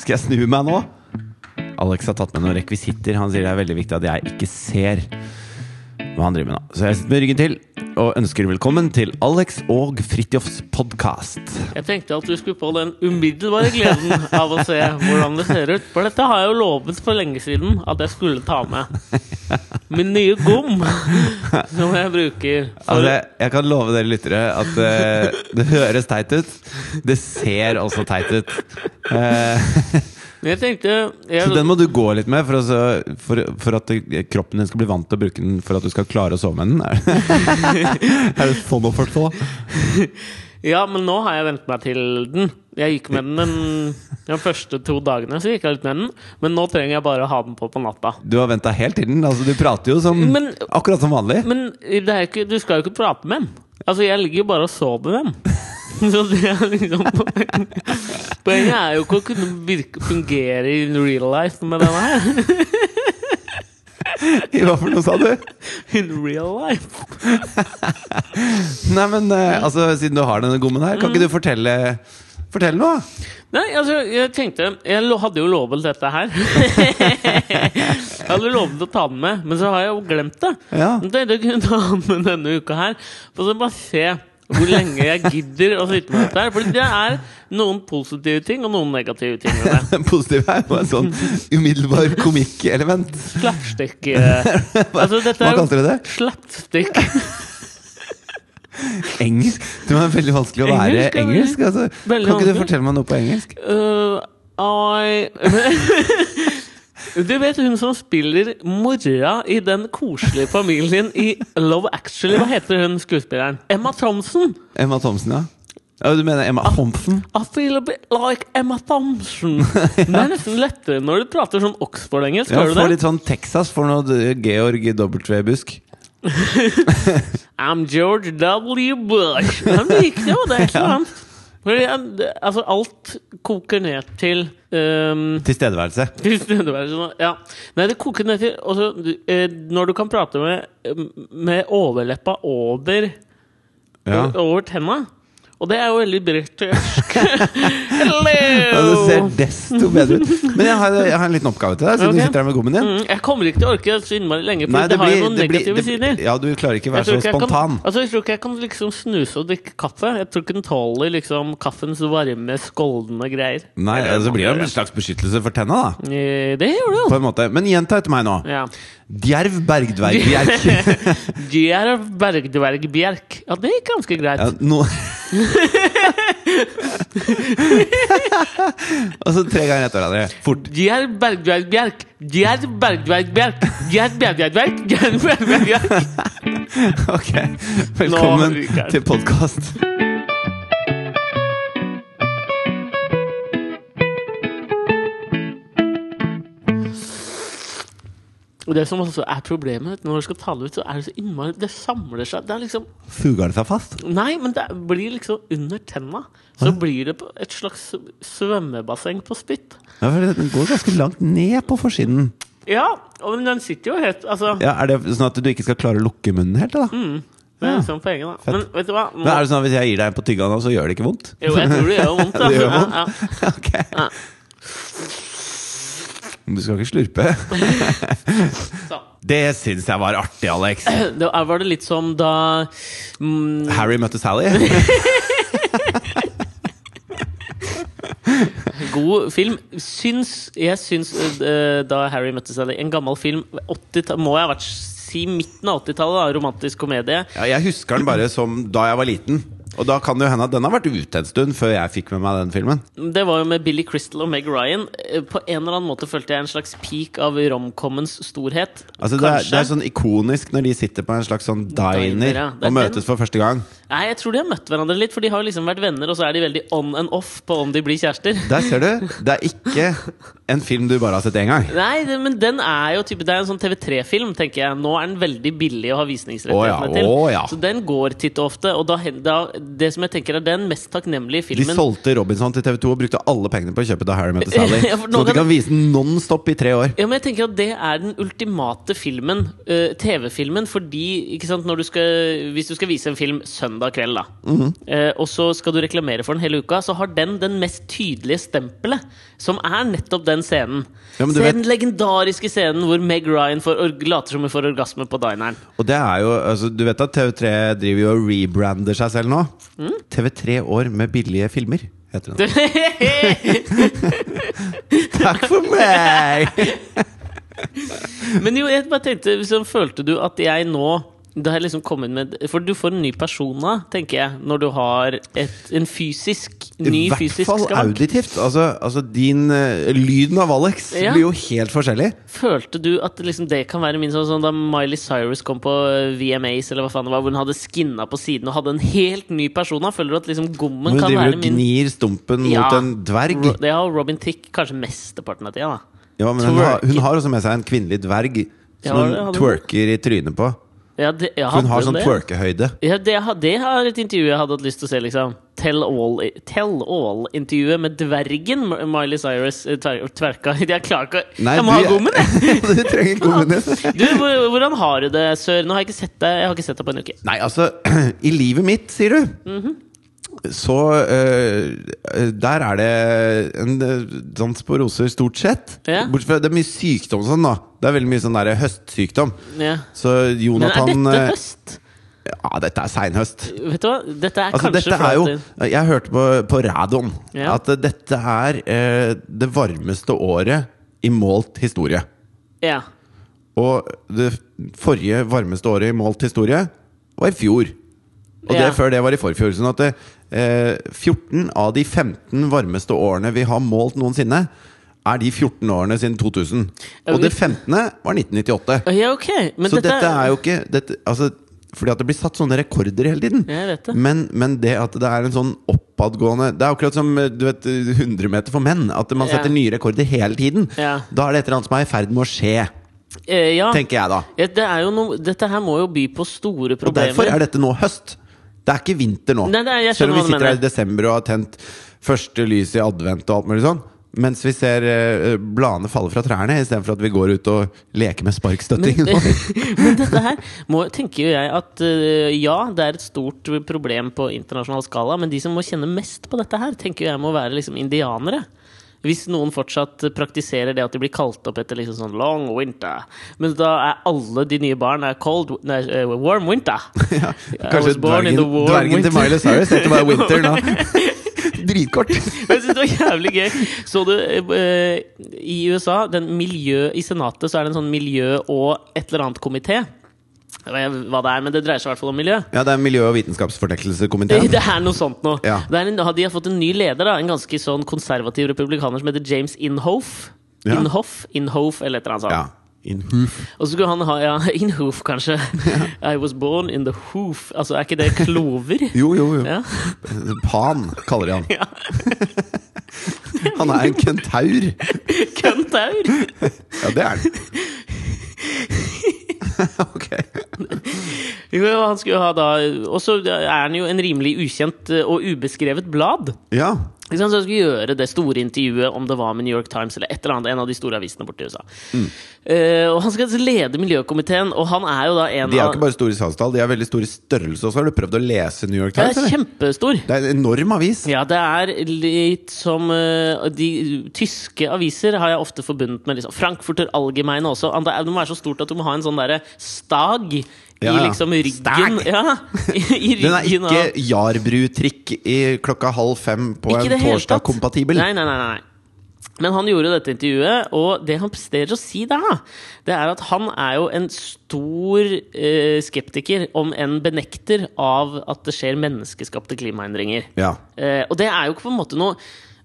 Skal jeg snu meg nå? Alex har tatt med noen rekvisitter. Han sier det er veldig viktig at jeg ikke ser hva han driver med nå. Så jeg sitter med ryggen til og ønsker velkommen til Alex og Fridtjofs podkast. Jeg tenkte at du skulle få den umiddelbare gleden av å se hvordan det ser ut. For dette har jeg jo lovet for lenge siden at jeg skulle ta med. Min nye gom, som jeg bruker Altså, jeg, kan love dere lyttere at uh, det høres teit ut. Det ser også teit ut. Uh, Jeg tenkte jeg, så den må du gå litt med for, å for, for at kroppen din skal bli vant til å bruke den for at du skal klare å sove med den. Er det sånn å forstå? Ja, men nå har jeg vent meg til den. Jeg gikk med den den, de første to dagene. Så gikk jeg litt med den Men nå trenger jeg bare å ha den på på natta. Du har venta helt til den. Altså, du prater jo som, Men- akkurat som vanlig. Men det ikke, du skal jo ikke prate med den. Altså, jeg ligger jo bare og sover med den. Så det er liksom poenget. Poenget er jo ikke å kunne virke, fungere i real life med denne her. Hva for noe sa du? In real life. Nei, men eh, altså, siden du har denne gommen her, kan ikke du fortelle Fortell noe? Nei, altså, jeg tenkte Jeg hadde jo lovet dette her. jeg hadde lovet å ta den med, men så har jeg jo glemt det. Ja. Jeg tenkte jeg kunne ta den med denne uka her, Og så bare se hvor lenge jeg gidder å sitte med dette her. For det er noen positive ting og noen negative ting med. Den positive er jo en sånn umiddelbar komikkelement. Slapstick eh, Altså, dette Hva er kalte du det? slapstick. Engelsk? Det var veldig vanskelig å være Engelsk, engelsk. Altså. Kan ikke du fortelle meg noe på engelsk? Uh, I Du vet hun som spiller mora i den koselige familien i Love Actually? Hva heter hun skuespilleren? Emma Thompson! Emma Thompson, ja? ja du mener Emma Thompson? I feel a bit like Emma Thompson. Det er nesten lettere når du prater sånn Oxford-engelsk. Ja, Hører du Få det? litt sånn Texas for noe Georg W. Busk. I'm George W. Bush. Men det gikk jo, det er et eller annet. Altså, alt koker ned til um, Tilstedeværelse. Tilstedeværelse Ja. Nei, det koker ned til også, eh, Når du kan prate med, med overleppa over, Ja. over tenna. Og det er jo veldig britisk. Det Hello! ser desto bedre ut. Men jeg har, jeg har en liten oppgave til deg, siden okay. du sitter her med gommen din. Mm, jeg kommer ikke til å orke det så innmari lenge, for Nei, det, har jo noen det blir- det- sider. Ja, du klarer ikke å være så spontan. kan- altså, jeg tror ikke jeg kan liksom snuse og drikke kaffe. Jeg tror ikke den tåler liksom kaffens varme, skoldende greier. Nei, så altså blir det en slags beskyttelse for tenna, da. det. Eh, Det gjør det På jo. Men gjenta etter meg nå. Ja. Djerv Bergdverg Bjerk. Djerv Bergdverg Bjerk. Ja, det gikk ganske greit. Ja, no... Så tre ganger etter hverandre. Fort. Djerv Bergdverg Bjerk. Djerv Bergdverg Bjerk. Djerv Bergdverg Bjerk. Djerv Bergdverg Bjerk. Ok. Velkommen til podkast. Og det som også er problemet, når du skal ta det ut, så er det så innmari Det samler seg. Det liksom Suger det seg fast? Nei, men det blir liksom under tenna. Så blir det et slags svømmebasseng på spytt. Ja, for Den går ganske langt ned på forsiden. Ja, og men den sitter jo helt Altså, Ja, Er det sånn at du ikke skal klare å lukke munnen helt? da? det er liksom poenget, da. Men vet du hva? Nå, Men er det sånn at Hvis jeg gir deg en på tygga nå, så gjør det ikke vondt? jo, jeg tror det gjør vondt. Det gjør altså. vondt? Ja, ja. ok. Ja. Du skal ikke slurpe? Det syns jeg var artig, Alex. Det var var det litt som da mm, Harry møtte Sally. God film. Syns Jeg syns uh, da Harry møtte Sally En gammel film 80 Må jeg ha vært si midten av 80-tallet. Romantisk komedie. Ja, jeg husker den bare som da jeg var liten. Og da kan det jo hende at den har vært ute en stund før jeg fikk med meg den filmen. Det var jo med Billy Crystal og Meg Ryan. Eh, På en eller annen måte følte jeg en slags peak av romcommens storhet. Altså det, er, det er sånn ikonisk når de sitter på en slags sånn diner, Diner, ja. Og møtes for første gang. Nei, jeg tror de har møtt hverandre litt, for de har jo liksom vært venner, og så er de veldig on and off på om de blir kjærester. Der ser du. Det er ikke en film du bare har sett én gang. Nei, det, men den er jo type, Det er en sånn TV3-film, tenker jeg. Nå er den veldig billig å ha visningsrettighetene oh ja, til. å ja. Så den går titt og ofte. Og da, da, det som jeg tenker er den mest takknemlige filmen De solgte Robinson til TV 2 og brukte alle pengene på å kjøpe Da Harry møtte Sally. Ja, at de kan- vise den non stop i tre år. Ja, men jeg tenker at Det er den ultimate filmen, uh, TV-filmen, fordi ikke sant, når du skal, hvis du skal vise en film søndag kveld, da. mm -hmm. uh, og så skal du reklamere for den hele uka, så har den den mest tydelige stempelet, som er nettopp den scenen. Ja, Se vet- den legendariske scenen hvor Meg Ryan får later som hun får orgasme på dineren. Og det er jo, altså, Du vet at TV3 driver jo og rebrander seg selv nå? Mm. TV3 år med billige filmer, heter den. Takk for meg! Men jo, jeg bare tenkte liksom, Følte du at jeg nå det har liksom kommet med For du får en ny persona, tenker jeg, når du har et, en fysisk I hvert fall auditivt. Altså, altså din uh, Lyden av Alex Ja. blir jo helt forskjellig. Følte du at liksom det kan være min sånn, sånn da Miley Cyrus kom på eh, VMAs, eller hva faen det var, hvor hun hadde skinna på siden og hadde en helt ny persona? Føler du at liksom gommen Når min Hun driver og gnir stumpen Ja. mot en dverg. Ro- Det har Robin Tick kanskje mesteparten av tida, da. Ja, men hun har, hun har også med seg en kvinnelig dverg som ja, hun. twerker i trynet på. Ja, det, hun har sånn twerkehøyde. Ja, det, det er et intervju jeg hadde hatt lyst til å se, liksom. Tell All-intervjuet med dvergen Miley Cyrus eh, tver, tverka. Jeg klarer ikke å- Nei, Jeg må du- ha gommen, jeg! du trenger gommen din. Du, hvordan har du det, Sør? Nå har jeg ikke sett deg Jeg har ikke sett deg på en uke. Nei, altså I livet mitt, sier du? Mhm. Så uh, Der er det en eh, dans på roser, stort sett. Ja. Bortsett fra det er mye sykdom sånn, da. Det er veldig mye sånn der høstsykdom. Ja. Så Men er dette høst? Ja, dette er seinhøst. Vet du hva? Dette er Altså, kanskje dette er jo Jeg hørte på, på radioen Ja. at dette er eh, det varmeste året i målt historie. Ja. Og det forrige varmeste året i målt historie var i fjor. Og det før det var i forfjor. Sånn at det, 14 av de 15 varmeste årene vi har målt noensinne, er de 14 årene siden 2000. Og det 15. var 1998. ja, okay. Men Så dette, er jo ikke dette, altså, Fordi at det blir satt sånne rekorder hele tiden. Det. Men, men det at det er en sånn oppadgående Det er akkurat som eh, du vet, 100 meter for menn. At man Ja. setter nye rekorder hele tiden. Ja. Da er det et eller annet som er i ferd med å skje, Eh, ja. tenker jeg da. Ja, det er jo noe, dette her må jo by på store problemer. Og derfor er dette nå høst. Det er ikke vinter nå. Nei, nei, Selv om vi sitter her i desember og har tent første lys i advent og alt mulig sånn. Mens vi ser eh, bladene falle fra trærne, istedenfor at vi går ut og leker med sparkstøtting. Men dette her må, tenker jo jeg at eh, ja, det er et stort problem på internasjonal skala, men de som må kjenne mest på dette her, tenker jeg må være liksom indianere. Hvis noen fortsatt praktiserer det at de blir kalt opp etter liksom sånn long winter. Men da er alle de nye barn er cold nei, eh, warm winter. Ja, Kanskje dvergen, warm dvergen til. Miley Cyrus heter bare Winter nå. Dritkort. Jeg synes det var jævlig gøy. Så du eh, i USA, den miljø, i Senatet, så er det en sånn miljø- og et eller annet komité. Hva det er, men det dreier seg i hvert fall om miljø. Ja, det er Miljø- og Det, vitenskapsfortektelseskomiteen. det er noe sånt noe. Ja. Det en, de har fått en ny leder, da, en ganske sånn konservativ republikaner som heter James Inhofe. Ja. Inhofe, Inhofe eller et eller annet sånt. Ja. In. Og så skulle han ha ja, Inhofe, kanskje. I was born in the hoof. Altså, er ikke det klover? Jo, jo, jo. Ja. Pan, kaller de han. ja. Han er en kentaur. Køntaur! Ja, det er han. ok. Jo, han skulle ha da Og så er han jo en rimelig ukjent eh, og ubeskrevet blad. Ja. Ikke sant? Så han skulle gjøre det store intervjuet om det var med New York Times eller et eller annet. En av de store avisene borte i USA. Mm. Uh, og han skal lede miljøkomiteen, og han er jo da en av De er jo ikke bare store i salgstall, de er veldig store i størrelse også. Har du prøvd å lese New York Times? Det er kjempestor. Det er en enorm avis. Ja, det er litt som uh, De tyske aviser har jeg ofte forbundet med liksom, Frankfurter Allgemeine også. Det må være så stort at du må ha en sånn derre stag Ja, i liksom ryggen. Ja, i Den er ikke av Jarbrud-trikk i klokka halv fem på Ikke en torsdag kompatibel. Nei, nei, nei, nei. Men han gjorde dette intervjuet, og det han presterer å si der, da, det er at han er jo en stor eh, skeptiker, om enn benekter, av at det skjer menneskeskapte klimaendringer. Ja. Eh, og det er jo ikke på en måte noe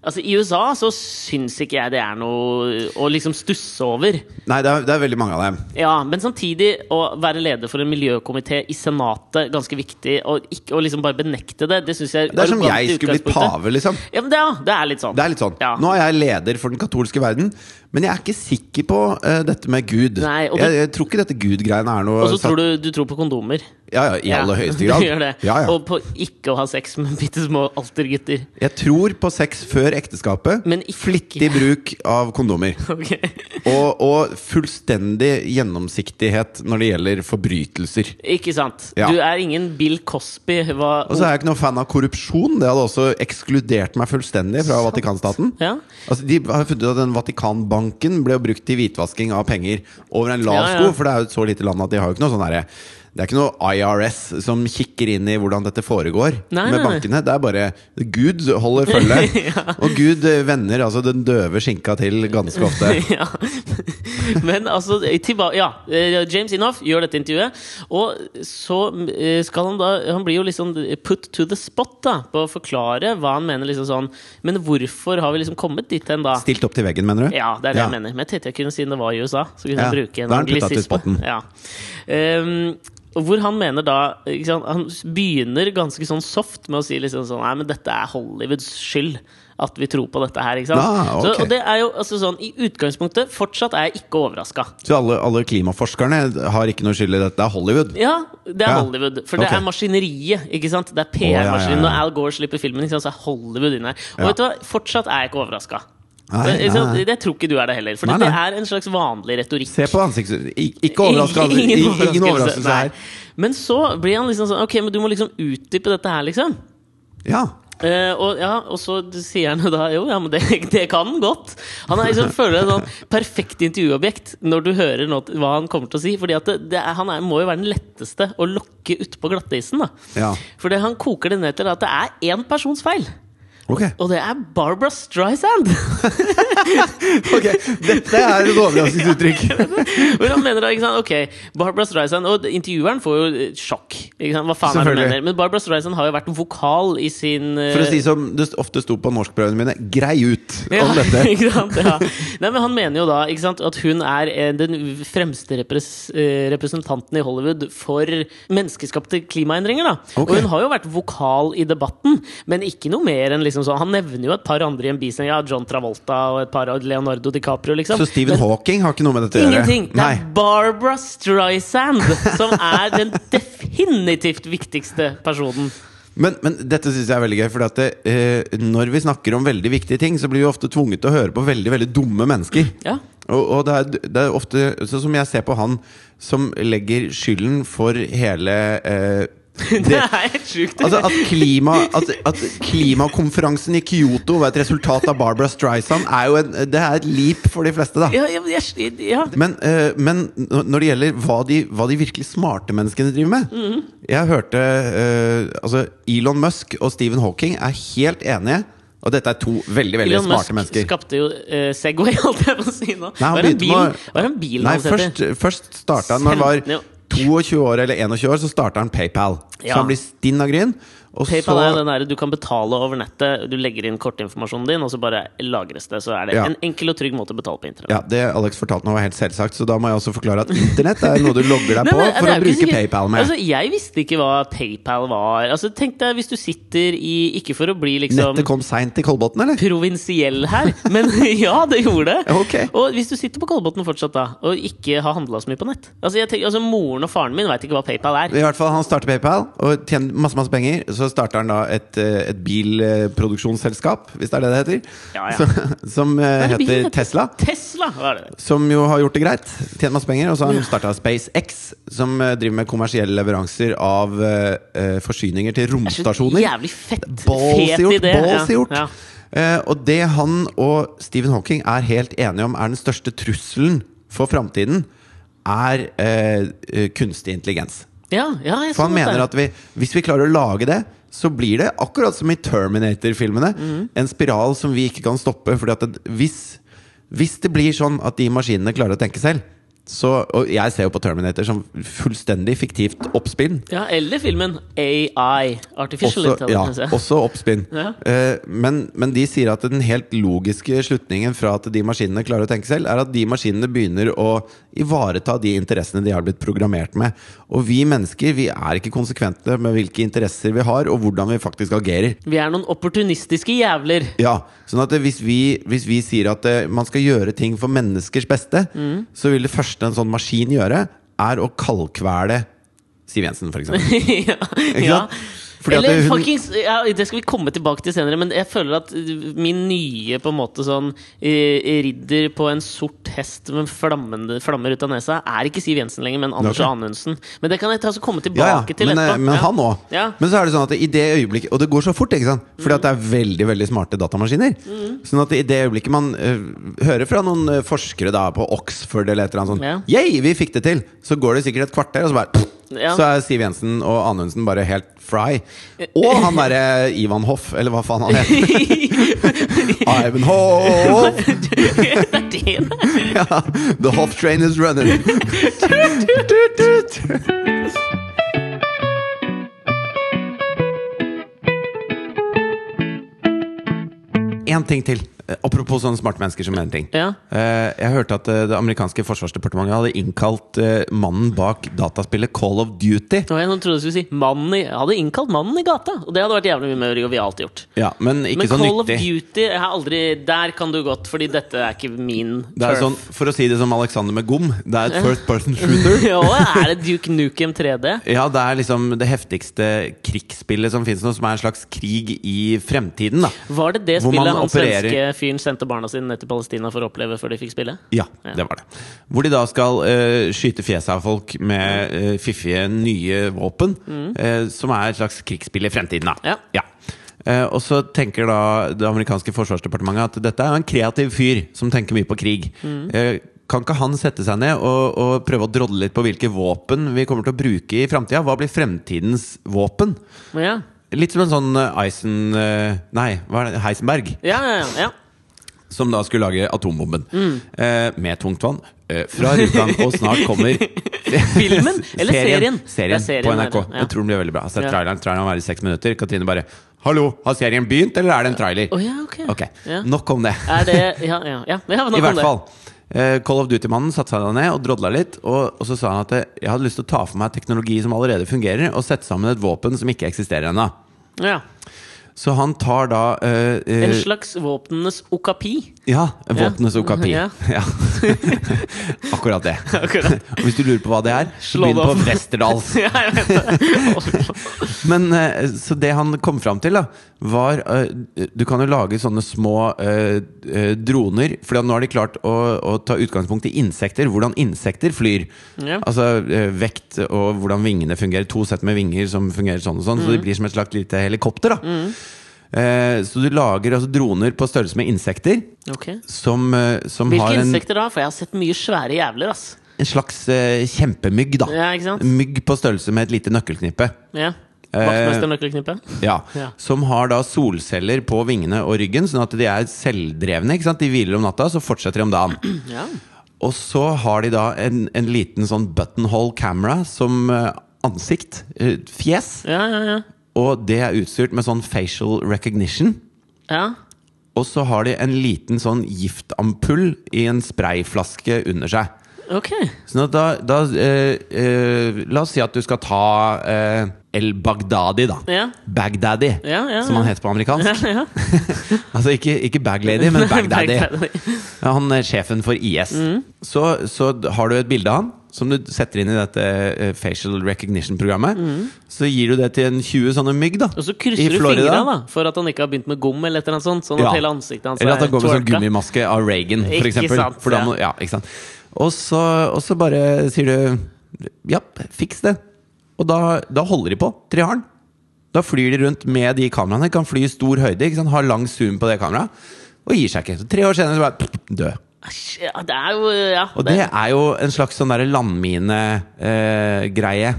Altså I USA så syns ikke jeg det er noe å liksom stusse over. Nei, det er, det er veldig mange av dem. Ja, Men samtidig å være leder for en miljøkomité i Senatet, ganske viktig. Og ikke å liksom bare benekte det, det syns jeg Det er som jeg skulle blitt pave, liksom. Ja, men det, ja, det er litt sånn. Det er litt sånn. Ja. Nå er jeg leder for den katolske verden, men jeg er ikke sikker på uh, dette med Gud. Nei, du- jeg, jeg tror ikke dette Gud-greiene er noe Og så tror du, du tror på kondomer. Ja, ja, i aller høyeste grad. Ja, ja. Og på ikke å ha sex med bitte små altergutter. Jeg tror på sex før ekteskapet. Men ikke- Flittig bruk av kondomer. Okay. Og, og fullstendig gjennomsiktighet når det gjelder forbrytelser. Ikke sant? Ja. Du er ingen Bill Cosby. Hva, Og så er jeg ikke noen fan av korrupsjon. Det hadde også ekskludert meg fullstendig fra Vatikanstaten. ja. Altså, de har funnet ut at den Vatikanbanken ble jo brukt til hvitvasking av penger over en lav sko, for det er jo så lite land at de har jo ikke noe sånn derre det er ikke noe IRS som kikker inn i hvordan dette foregår Nei, med nei, nei. bankene. Det er bare Gud holder følge. Og Gud vender altså den døve skinka til ganske ofte. ja. Men altså tilba Ja, eh, James Inhoff gjør dette intervjuet, og så eh, skal han da Han blir jo liksom put to the spot da på å forklare hva han mener. liksom sånn Men hvorfor har vi liksom kommet dit hen, da? Stilt opp til veggen, mener du? Ja, det er det Ja. jeg mener. Men jeg tenkte jeg kunne siden det var i USA. Så kunne Ja, jeg bruke en er anglisisme. spotten. Ja. Ehm, og hvor han mener da sant, Han begynner ganske sånn soft med å si liksom sånn Nei, men dette er Hollywoods skyld. At vi tror på dette her. ikke sant? Ah, okay. så, og det er jo altså sånn I utgangspunktet fortsatt er jeg ikke overraska. Så alle, alle klimaforskerne har ikke noe skyld i dette? Det er Hollywood? Ja, det er Ja. Hollywood. For det er maskineriet. ikke sant? Det er Å, ja, ja, ja. Når Al Gore slipper filmen, sant, så er Hollywood inne her. Og vet du hva? Fortsatt er jeg ikke overraska. Nei, Det, nei, nei. det tror ikke du er det heller. For Nei, det er en slags vanlig retorikk. Se på ansiktet Ikke overraskelse. Ingen Ingen overraskelse her. Men så blir han liksom sånn Ok, men du må liksom utdype dette her, liksom. Ja. Uh, og, ja, og så sier han jo da Jo, ja, men det, det kan han godt. Han er liksom, føler et sånn perfekt intervjuobjekt når du hører noe, hva han kommer til å si. Fordi det, det er, han er, må jo være den letteste å lokke utpå glatteisen. da ja. For han koker det ned til at det er én persons feil. Ok. Og det er Barbara Streisand! ok, Dette er et overraskelsesuttrykk. Hvor han mener da, ikke sant, ok, Barbara Streisand Og intervjueren får jo eh, sjokk. Ikke sant? Hva faen er det han mener? Men Barbara Streisand har jo vært vokal i sin eh, For å si som det ofte sto på norskprøvene mine, grei ut ja, om dette. ikke sant? Ja. Nei, men Han mener jo da ikke sant, at hun er eh, den fremste repres representanten i Hollywood for menneskeskapte klimaendringer. da okay. Og hun har jo vært vokal i debatten, men ikke noe mer enn liksom sånn Han nevner jo et par andre i en bisetning. Ja, John Travolta og et par av Leonardo DiCaprio, liksom. Så Stephen Men- Hawking har ikke noe med dette å gjøre? Ingenting! Det Nei. er Barbara Streisand som er den definitivt viktigste personen. Men, men dette syns jeg er veldig gøy, for eh, når vi snakker om veldig viktige ting, så blir vi ofte tvunget til å høre på veldig veldig dumme mennesker. Ja. Og, og det, er, det er ofte sånn som jeg ser på han som legger skylden for hele eh, Det er helt sjukt. Altså at, klima, at, at klimakonferansen i Kyoto var et resultat av Barbara Streisand, er jo en, det er et leap for de fleste, da. ja, jeg, ja. Men, uh, men når det gjelder hva de, hva de virkelig smarte menneskene driver med Mhm. Jeg hørte uh, Altså, Elon Musk og Stephen Hawking er helt enige. Og dette er to veldig veldig Elon smarte Musk mennesker. skapte jo uh, Segway, holdt jeg på å si nå. Nei, han Hva er en bil, med var en bil Nei, først, først starta han når han var 22 år eller 21 år, så starta han PayPal. Ja. Så han blir stinn av gryn. PayPal så, er den der du kan betale over nettet. Du legger inn kortinformasjonen din, og så bare lagres det. Så er det Ja. en enkel og trygg måte å betale på internett. ja, Det Alex fortalte nå var helt selvsagt, så da må jeg også forklare at internett er noe du logger deg Nei, på men for å bruke sikkert- PayPal med. Altså, jeg visste ikke hva PayPal var. Altså, tenk deg hvis du sitter i Ikke for å bli liksom Nettet kom seint til Kolbotn, eller? provinsiell her, men ja, det gjorde det. Ok. Og hvis du sitter på Kolbotn fortsatt da, og ikke har handla så mye på nett altså, tenker, altså, Moren og faren min veit ikke hva PayPal er. I hvert fall, Han starter PayPal og tjener masse masse penger. Så starter han da et, eh, et bilproduksjonsselskap, hvis det er det det heter. Ja, ja. Som, som eh, er bilen heter heter? Tesla. Tesla! Hva er det? Som jo har gjort det greit. Tjener masse penger. Og så har han starta SpaceX, som eh, driver med kommersielle leveranser av eh, forsyninger til er romstasjoner. jævlig fett. Fet gjort! idé. Ballsy gjort. Ja, Uh, og det han og Stephen Hawking er helt enige om er den største trusselen for framtiden, er eh, kunstig intelligens. Ja, ja, jeg For han mener at vi, hvis vi klarer å lage det, så blir det akkurat som i Terminator-filmene. Mm. En spiral som vi ikke kan stoppe. Fordi at det, hvis, hvis det blir sånn at de maskinene klarer å tenke selv så, Og jeg ser jo på Terminator som fullstendig fiktivt oppspinn. Ja, eller filmen AI. Artificial Også, Intelligence. Ja, også oppspinn. Ja. Uh, men, men de sier at den helt logiske slutningen fra at de maskinene klarer å tenke selv, er at de maskinene begynner å ivareta de interessene de har blitt programmert med. Og vi mennesker vi er ikke konsekvente med hvilke interesser vi har, og hvordan vi faktisk agerer. Vi er noen opportunistiske jævler. Ja, sånn at hvis, vi, hvis vi sier at eh, man skal gjøre ting for menneskers beste, Mm. så vil det første en sånn maskin gjøre, er å kaldkvele Siv Jensen, for eksempel. ja, ja. Fordi Eller hun- fuckings ja, Det skal vi komme tilbake til senere, men jeg føler at min nye på en måte sånn eh, ridder på en sort hest med flammende, flammer ut av nesa, er ikke Siv Jensen lenger, men Anders okay. Anundsen. Men det kan jeg ta så komme tilbake ja, til men, eh, etterpå. men han òg. Ja. Men så er det sånn at i det øyeblikket Og det går så fort, ikke sant? Fordi at det er veldig veldig smarte datamaskiner. Mm. Sånn at i det øyeblikket man uh, hører fra noen eh, forskere da på Oxford eller et eller annet sånt Ja. Yay, vi fikk det til! Så går det sikkert et kvarter, og så bare Ja. Så er Siv Jensen og Anundsen bare helt fry. Og han derre Ivan Hoff, eller hva faen han heter. Ivan Hoff! Ja, the Hoff train is running. En ting til. Eh, Apropos sånne smarte mennesker som mener ting. Ja. Eh, Jeg hørte at eh, det amerikanske forsvarsdepartementet hadde innkalt mannen bak dataspillet Call of Duty. Jeg trodde jeg skulle si mannen i, hadde innkalt mannen i gata, og det hadde vært jævlig mye mer jovialt gjort. Ja, men ikke Men så Call of. Duty jeg har aldri, Der kan du godt, fordi dette er ikke min Det er sånn, For å si det som Alexander med gom, det er et first person shooter. ja, er det Duke Nukem 3D? Ja, det er liksom det heftigste krigsspillet som finnes nå, som er en slags krig i fremtiden. da Var det det spillet han opererer- svenske fyren sendte barna sine ned til Palestina for å oppleve før de fikk spille? Ja, Ja. det var det. Hvor de da skal uh, skyte fjeset av folk med uh, fiffige, nye våpen. eh, som er et slags krigsspill i fremtiden, da. Ja. Eh, og så tenker da det amerikanske forsvarsdepartementet at dette er en kreativ fyr som tenker mye på krig. Eh, kan ikke han sette seg ned og, og prøve å drodle litt på hvilke våpen vi kommer til å bruke i framtida? Hva blir fremtidens våpen? Ja. Litt som en sånn Eisen... nei, hva er det? Heisenberg. Ja, ja, ja, ja. Som da skulle lage atombomben. Eh, med tungtvann. Eh, fra Rjukan. Og snart kommer Filmen? Eller serien? serien, er serien, på NRK. ja. Jeg tror den blir veldig bra. Jeg har sett Ja. traileren. Traileren var i seks minutter. Katrine bare 'Hallo, har serien begynt, eller er det en trailer?' Oh, ja, ok. Okay. Ja. Nok om det. Det Ja, ja. ja. ja nok I hvert fall. Eh, Call of Duty-mannen satte seg ned og drodla litt. Og, og så sa han at eh, jeg hadde lyst til å ta for meg teknologi som allerede fungerer, og sette sammen et våpen som ikke eksisterer ennå. Ja. Så han tar da eh, eh, En slags våpnenes okapi. Ja, våpenes okapi. Ja. Ja. Akkurat det. Akkurat. Og hvis du lurer på hva det er, så begynn på. Westerdals. Men eh, Så det han kom fram til, da, var eh, Du kan jo lage sånne små eh, droner. For nå har de klart å, å ta utgangspunkt i insekter. Hvordan insekter flyr. Ja. Altså vekt og hvordan vingene fungerer. To sett med vinger som fungerer sånn og sånn. Mm. Så de blir som et slags lite helikopter. da Eh, Så du lager altså droner på størrelse med insekter. Okay. Som, som Hvilke har en, insekter da? For jeg har sett mye svære jævler, ass. en slags eh, kjempemygg, da. Ja, ikke sant? Mygg på størrelse med et lite nøkkelknippe. Ja. Eh, Vaktmesternøkkelknippe? Ja. Ja. Som har da solceller på vingene og ryggen, sånn at de er selvdrevne. ikke sant? De hviler om natta, så fortsetter de om dagen. Ja. Og så har de da en, en liten sånn buttonhole camera som eh, ansikt. eh, fjes. Ja, ja, ja. Og det er utstyrt med sånn facial recognition. ja. Og så har de en liten sånn giftampull i en sprayflaske under seg. Ok. Sånn at da, da eh, eh, La oss si at du skal ta eh, El Baghdadi, da. Ja. Bagdaddy, Ja, ja, som han heter på amerikansk. Ja, ja. altså ikke, ikke Baglady, men Bagdaddy. Han er sjefen for IS. Mm. Så, så har du et bilde av han som du setter inn i dette eh, facial recognition-programmet. Så gir du det til en 20 sånne mygg da Mm. Og så krysser du fingrene fingra da for at han ikke har begynt med gom, eller et eller annet sånt. Sånn at Ja. hele ansiktet hans Eller at han går med sånn gummimaske av Reagan, for Ikke eksempel. sant, For da ja. ikke sant? Og, så, og så bare sier du Ja, fiks det. Og da, da holder de på. Tre har. Da flyr de rundt med de kameraene. Kan fly i stor høyde, ikke sant? har lang zoom på det kameraet. Og gir seg ikke. Så tre år senere så bare død. Æsj, Ja, det er jo Ja. Og det er jo en slags sånn landminegreie.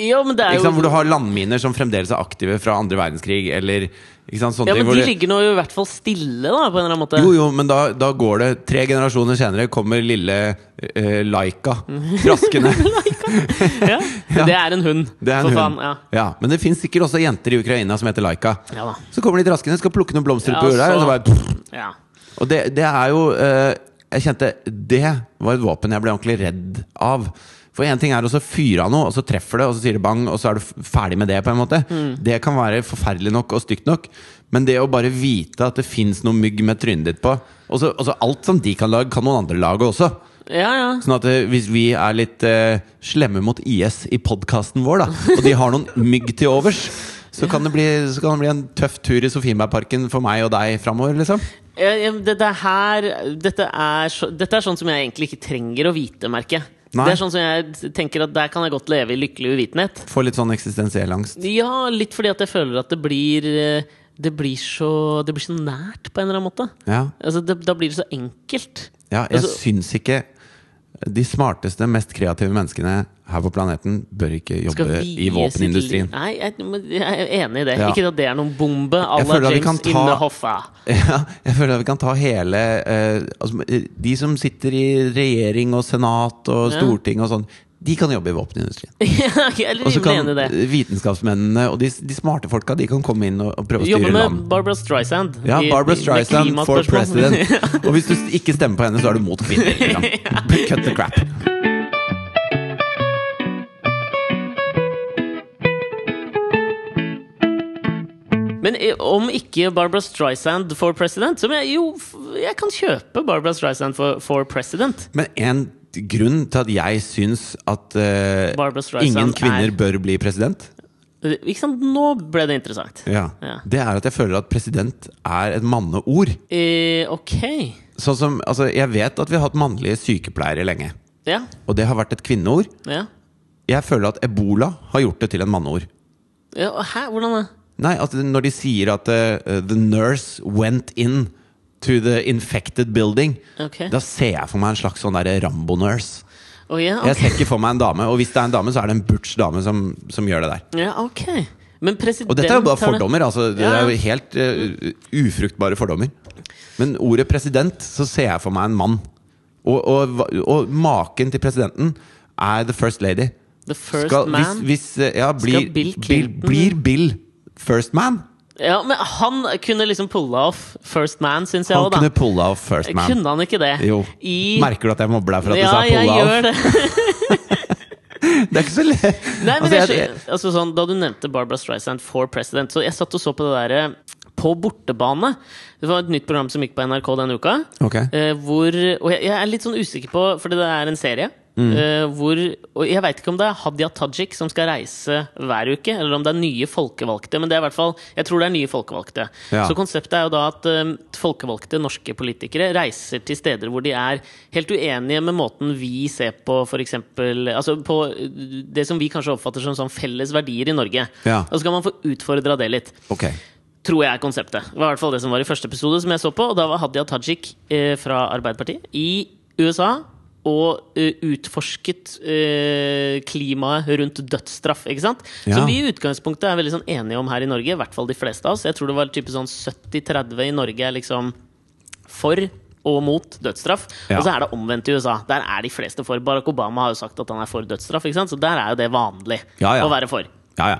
ja, men det er jo sant? Hvor du har landminer som fremdeles er aktive fra andre verdenskrig, eller sant? Ja, men de ligger nå i hvert fall stille, da, på en eller annen måte. Jo, jo, men da, da går det Tre generasjoner senere kommer lille eh, Laika traskende. Ja, ja, Det er en hund, Det er en for hund. faen. Ja. Ja, men det fins sikkert også jenter i Ukraina som heter Laika. Ja da. Så kommer de traskende, skal plukke noen blomster på jorda, og så bare pff. Ja. Og det, det er jo eh, Jeg kjente Det var et våpen jeg ble ordentlig redd av. For én ting er å fyre av noe, og så treffer det, og så sier det bang, og så er du ferdig med det. på en måte Mm. Det kan være forferdelig nok og stygt nok. Men det å bare vite at det fins noe mygg med trynet ditt på og så, Alt som de kan lage, kan noen andre lage også. Ja, ja. Sånn at eh, hvis vi er litt uh, slemme mot IS i podkasten vår, da, og de har noen mygg til overs, så kan, det bli, kan det bli en tøff tur i Sofienbergparken for meg og deg framover, liksom. Dette her dette er, så, dette er sånn som jeg egentlig ikke trenger å vite, merker jeg. Nei. Det er sånn som jeg tenker at Der kan jeg godt leve i lykkelig uvitenhet. Få litt sånn eksistensiell angst. Ja, litt fordi at jeg føler at det blir eh, Det blir så, det blir så nært, på en eller annen måte. Ja, Altså, det, da blir det så enkelt. ja jeg Altså- syns ikke de smarteste, mest kreative menneskene her på planeten bør ikke jobbe i våpenindustrien. Nei, jeg, jeg er enig i det. Ja. Ikke at det er noen bombe à la vi kan in ta- the Hoffa. Ja, jeg føler at vi kan ta hele eh, altså, De som sitter i regjering og senat og Ja. storting og sånn, de kan jobbe i våpenindustrien. Ja, Og så kan det. vitenskapsmennene og de, de smarte folka De kan komme inn og, og prøve å Jobbe styre med land. Barbara Streisand. Ja, Barbara med Streisand for president. Og hvis du ikke stemmer på henne, så er du mot kvinner. Liksom. Cut the crap. Men om ikke Barbara Streisand for president, som jeg jo Jeg kan kjøpe Barbara Streisand for, for president. Men en grunn til at jeg syns at uh, ingen kvinner er- bør bli president, Eh, Ikke sant? Nå ble det interessant. ja, Ja. det er at jeg føler at president er et manneord. Eh, ok. Sånn som, altså, jeg vet at vi har hatt mannlige sykepleiere lenge, Ja. og det har vært et kvinneord. ja. Jeg føler at ebola har gjort det til en manneord. ja hæ? Hvordan da? Nei, at når de sier at uh, the nurse went in to the infected building, okay. da ser jeg for meg en slags sånn Rambo-nurse. Oh, yeah, okay. Jeg ser ikke for meg en dame, og hvis det er en dame, så er det en butch dame som, som gjør det der. Ja, ok. Men Og dette er jo bare fordommer. Altså, det er jo helt uh, ufruktbare fordommer. Men ordet president, så ser jeg for meg en mann. Og, og, og maken til presidenten er the first lady. The first Skal- man. Hvis, hvis, eh, ja, blir, skal Bill, Clinton- blir Bill first man? Ja, men han kunne liksom pulle off first man, syns jeg Han òg, da. kunne pulla off first man. Kunne han ikke det? Jo. I Merker du at jeg mobber deg for at Ja, du sa jeg pulla off? gjør det. Det er ikke så lett. Nei, men Altså, jeg, jeg- altså sånn, Da du nevnte Barbara Streisand for president, så jeg satt og så på det derre På bortebane. Det var et nytt program som gikk på NRK denne uka. Ok. Eh, hvor, og jeg, jeg er litt sånn usikker på, fordi det er en serie. Mm. eh, hvor, og jeg veit ikke om det er Hadia Tajik som skal reise hver uke, eller om det er nye folkevalgte. Men det er i hvert fall, jeg tror det er nye folkevalgte. Ja. Så konseptet er jo da at eh, folkevalgte norske politikere reiser til steder hvor de er helt uenige med måten vi ser på f.eks. Altså på eh, det som vi kanskje oppfatter som sånn felles verdier i Norge. Ja. Og så kan man få utfordra det litt Okay tror jeg er konseptet. Det var i hvert fall det som var i første episode som jeg så på. Og da var Hadia Tajik eh, fra Arbeiderpartiet i USA og uh, utforsket uh, klimaet rundt dødsstraff. ikke sant? Ja. Som vi i utgangspunktet er veldig sånn enige om her i Norge. I hvert fall de fleste av oss. Jeg tror det var type sånn 70-30 i Norge er liksom for og mot dødsstraff. Ja. Og så er det omvendt i USA. Der er de fleste for. Barack Obama har jo sagt at han er for dødsstraff. ikke sant? Så der er jo det vanlig Ja, å være for. Ja, ja.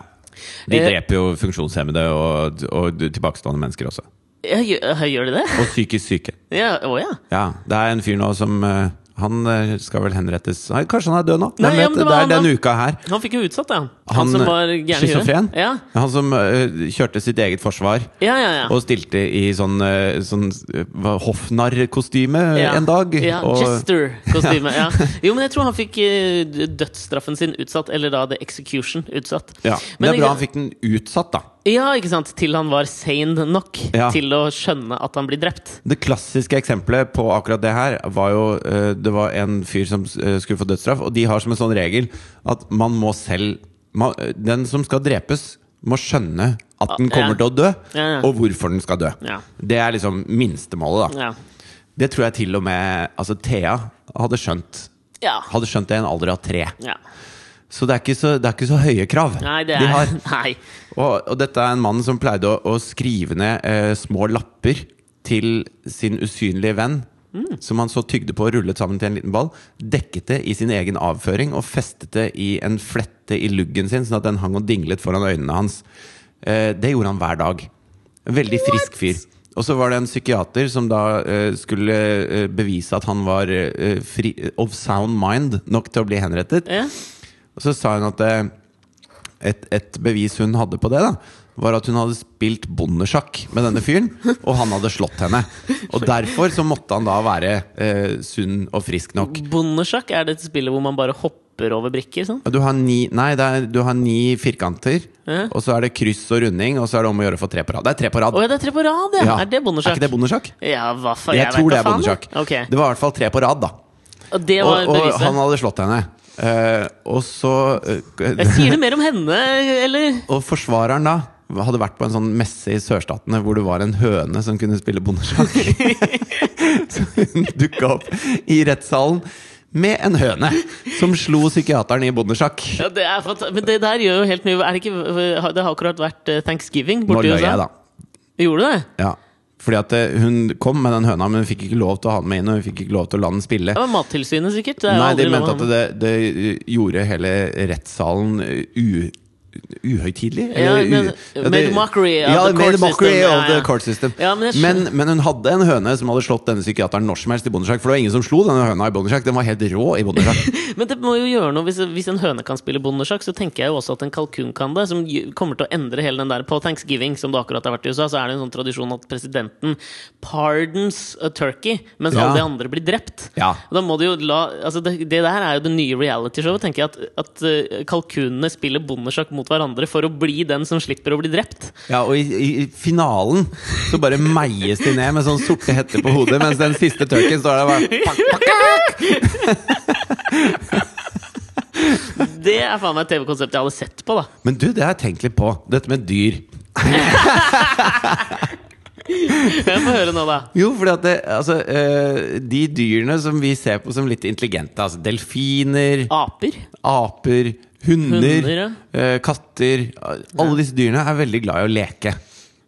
De Eh, dreper jo funksjonshemmede og, og tilbakestående mennesker også. Ja, gjør, gjør de det? Og psykisk syke. Ja, Å ja. Ja, det er en fyr nå som eh, Han eh, skal vel henrettes Nei, Kanskje han er død nå? Nei, ja, vet? det det, er denne uka her. Han fikk jo utsatt det, han. Han, som var gæren. Ja. Han som uh, kjørte sitt eget forsvar Ja, ja, ja. og stilte i sånn, uh, sånn uh, hoffnarr-kostyme en dag. Ja, og, Jester-kostyme. Ja. Jo, men jeg tror han fikk eh, dødsstraffen sin utsatt, eller da the execution utsatt. ja. Men det er bra jeg... han fikk den utsatt, da. Ja, ikke sant? Til han var sane nok Ja. til å skjønne at han blir drept. Det klassiske eksempelet på akkurat det her var jo eh, Det var en fyr som eh, skulle få dødsstraff, og de har som en sånn regel at man må selv man, Den som skal drepes, må skjønne at den Ja. kommer til å dø, Ja, ja. og hvorfor den skal dø. Ja. Det er liksom minstemålet, da. Ja. Det tror jeg til og med altså, Thea hadde skjønt. ja. Hadde skjønt det i en alder av tre. ja. Så det er ikke så, det er ikke så høye krav Nei, det de er har. Nei. Og, og dette er en mann som pleide å, å skrive ned eh, små lapper til sin usynlige venn. Som han så tygde på og rullet sammen til en liten ball. Dekket det i sin egen avføring og festet det i en flette i luggen sin, sånn at den hang og dinglet foran øynene hans. Eh, det gjorde han hver dag. En veldig frisk fyr. Og så var det en psykiater som da eh, skulle eh, bevise at han var eh, fri, of sound mind nok til å bli henrettet. Ja. Og så sa hun at eh, et, et bevis hun hadde på det, da var at hun hadde spilt bondesjakk med denne fyren, og han hadde slått henne. Og derfor så måtte han da være eh, sunn og frisk nok. Bondesjakk, er det et spill hvor man bare hopper over brikker? sånn? Du har ni, nei, er, du har ni firkanter, Ja. og så er det kryss og runding, og så er det om å gjøre å få tre på rad. Det er tre på rad. Oh, ja, det er tre på rad, ja! Ja. Er det Er bondesjakk? ikke det bondesjakk? Ja, hva faen? Jeg, jeg tror det er bondesjakk. Okay. Det var i hvert fall tre på rad, da. Og det var Og, og han hadde slått henne. Eh, og så eh, Jeg sier det mer om henne, eller? Og forsvareren da hadde vært på en sånn messe i sørstatene hvor det var en høne som kunne spille bondesjakk. så hun dukka opp i rettssalen med en høne som slo psykiateren i bondesjakk. Ja, det er Men det der gjør jo helt mye Er det ikke Det har akkurat vært eh, thanksgiving Nå borti løy jeg, da. Gjorde du det? Ja. Fordi at eh, hun kom med den høna, men hun fikk ikke lov til å ha den med inn. Og hun fikk ikke lov til å la den spille. Det var Mattilsynet, sikkert. Det Nei, de mente at det, det gjorde hele rettssalen uh, u, uhøytidelig. Ja, men- u- made a mockery of ja, the court mockery system. of Ja, the court system. Men men, men hun hadde en høne som hadde slått denne psykiateren når som helst i bondesjakk. For det var ingen som slo denne høna i bondesjakk. Den var helt rå i bondesjakk. Men det må jo gjøre noe hvis, hvis en høne kan spille bondesjakk, så tenker jeg jo også at en kalkun kan det. Som kommer til å endre hele den der På thanksgiving, som det akkurat har vært i USA, så er det en sånn tradisjon at presidenten pardons a turkey, mens Ja. alle de andre blir drept. Ja. Da må du jo la altså det, det der er jo det nye realityshowet. tenker jeg At, at eh, kalkunene spiller bondesjakk mot hverandre for å bli den som slipper å bli drept. Ja, og i, i, finalen så bare meies de ned med sånn sorte hetter på hodet, mens den siste turken står der og bare pak, pak. Det er faen meg et TV-konsept jeg hadde sett på, da. Men du, det har jeg tenkt litt på. Dette med dyr. Jeg får høre nå, da. Jo, fordi at det, altså, eh, de dyrene som vi ser på som litt intelligente, altså delfiner, Aper? aper, hunder, Hunder, ja. eh, katter Alle disse dyrene er veldig glad i å leke.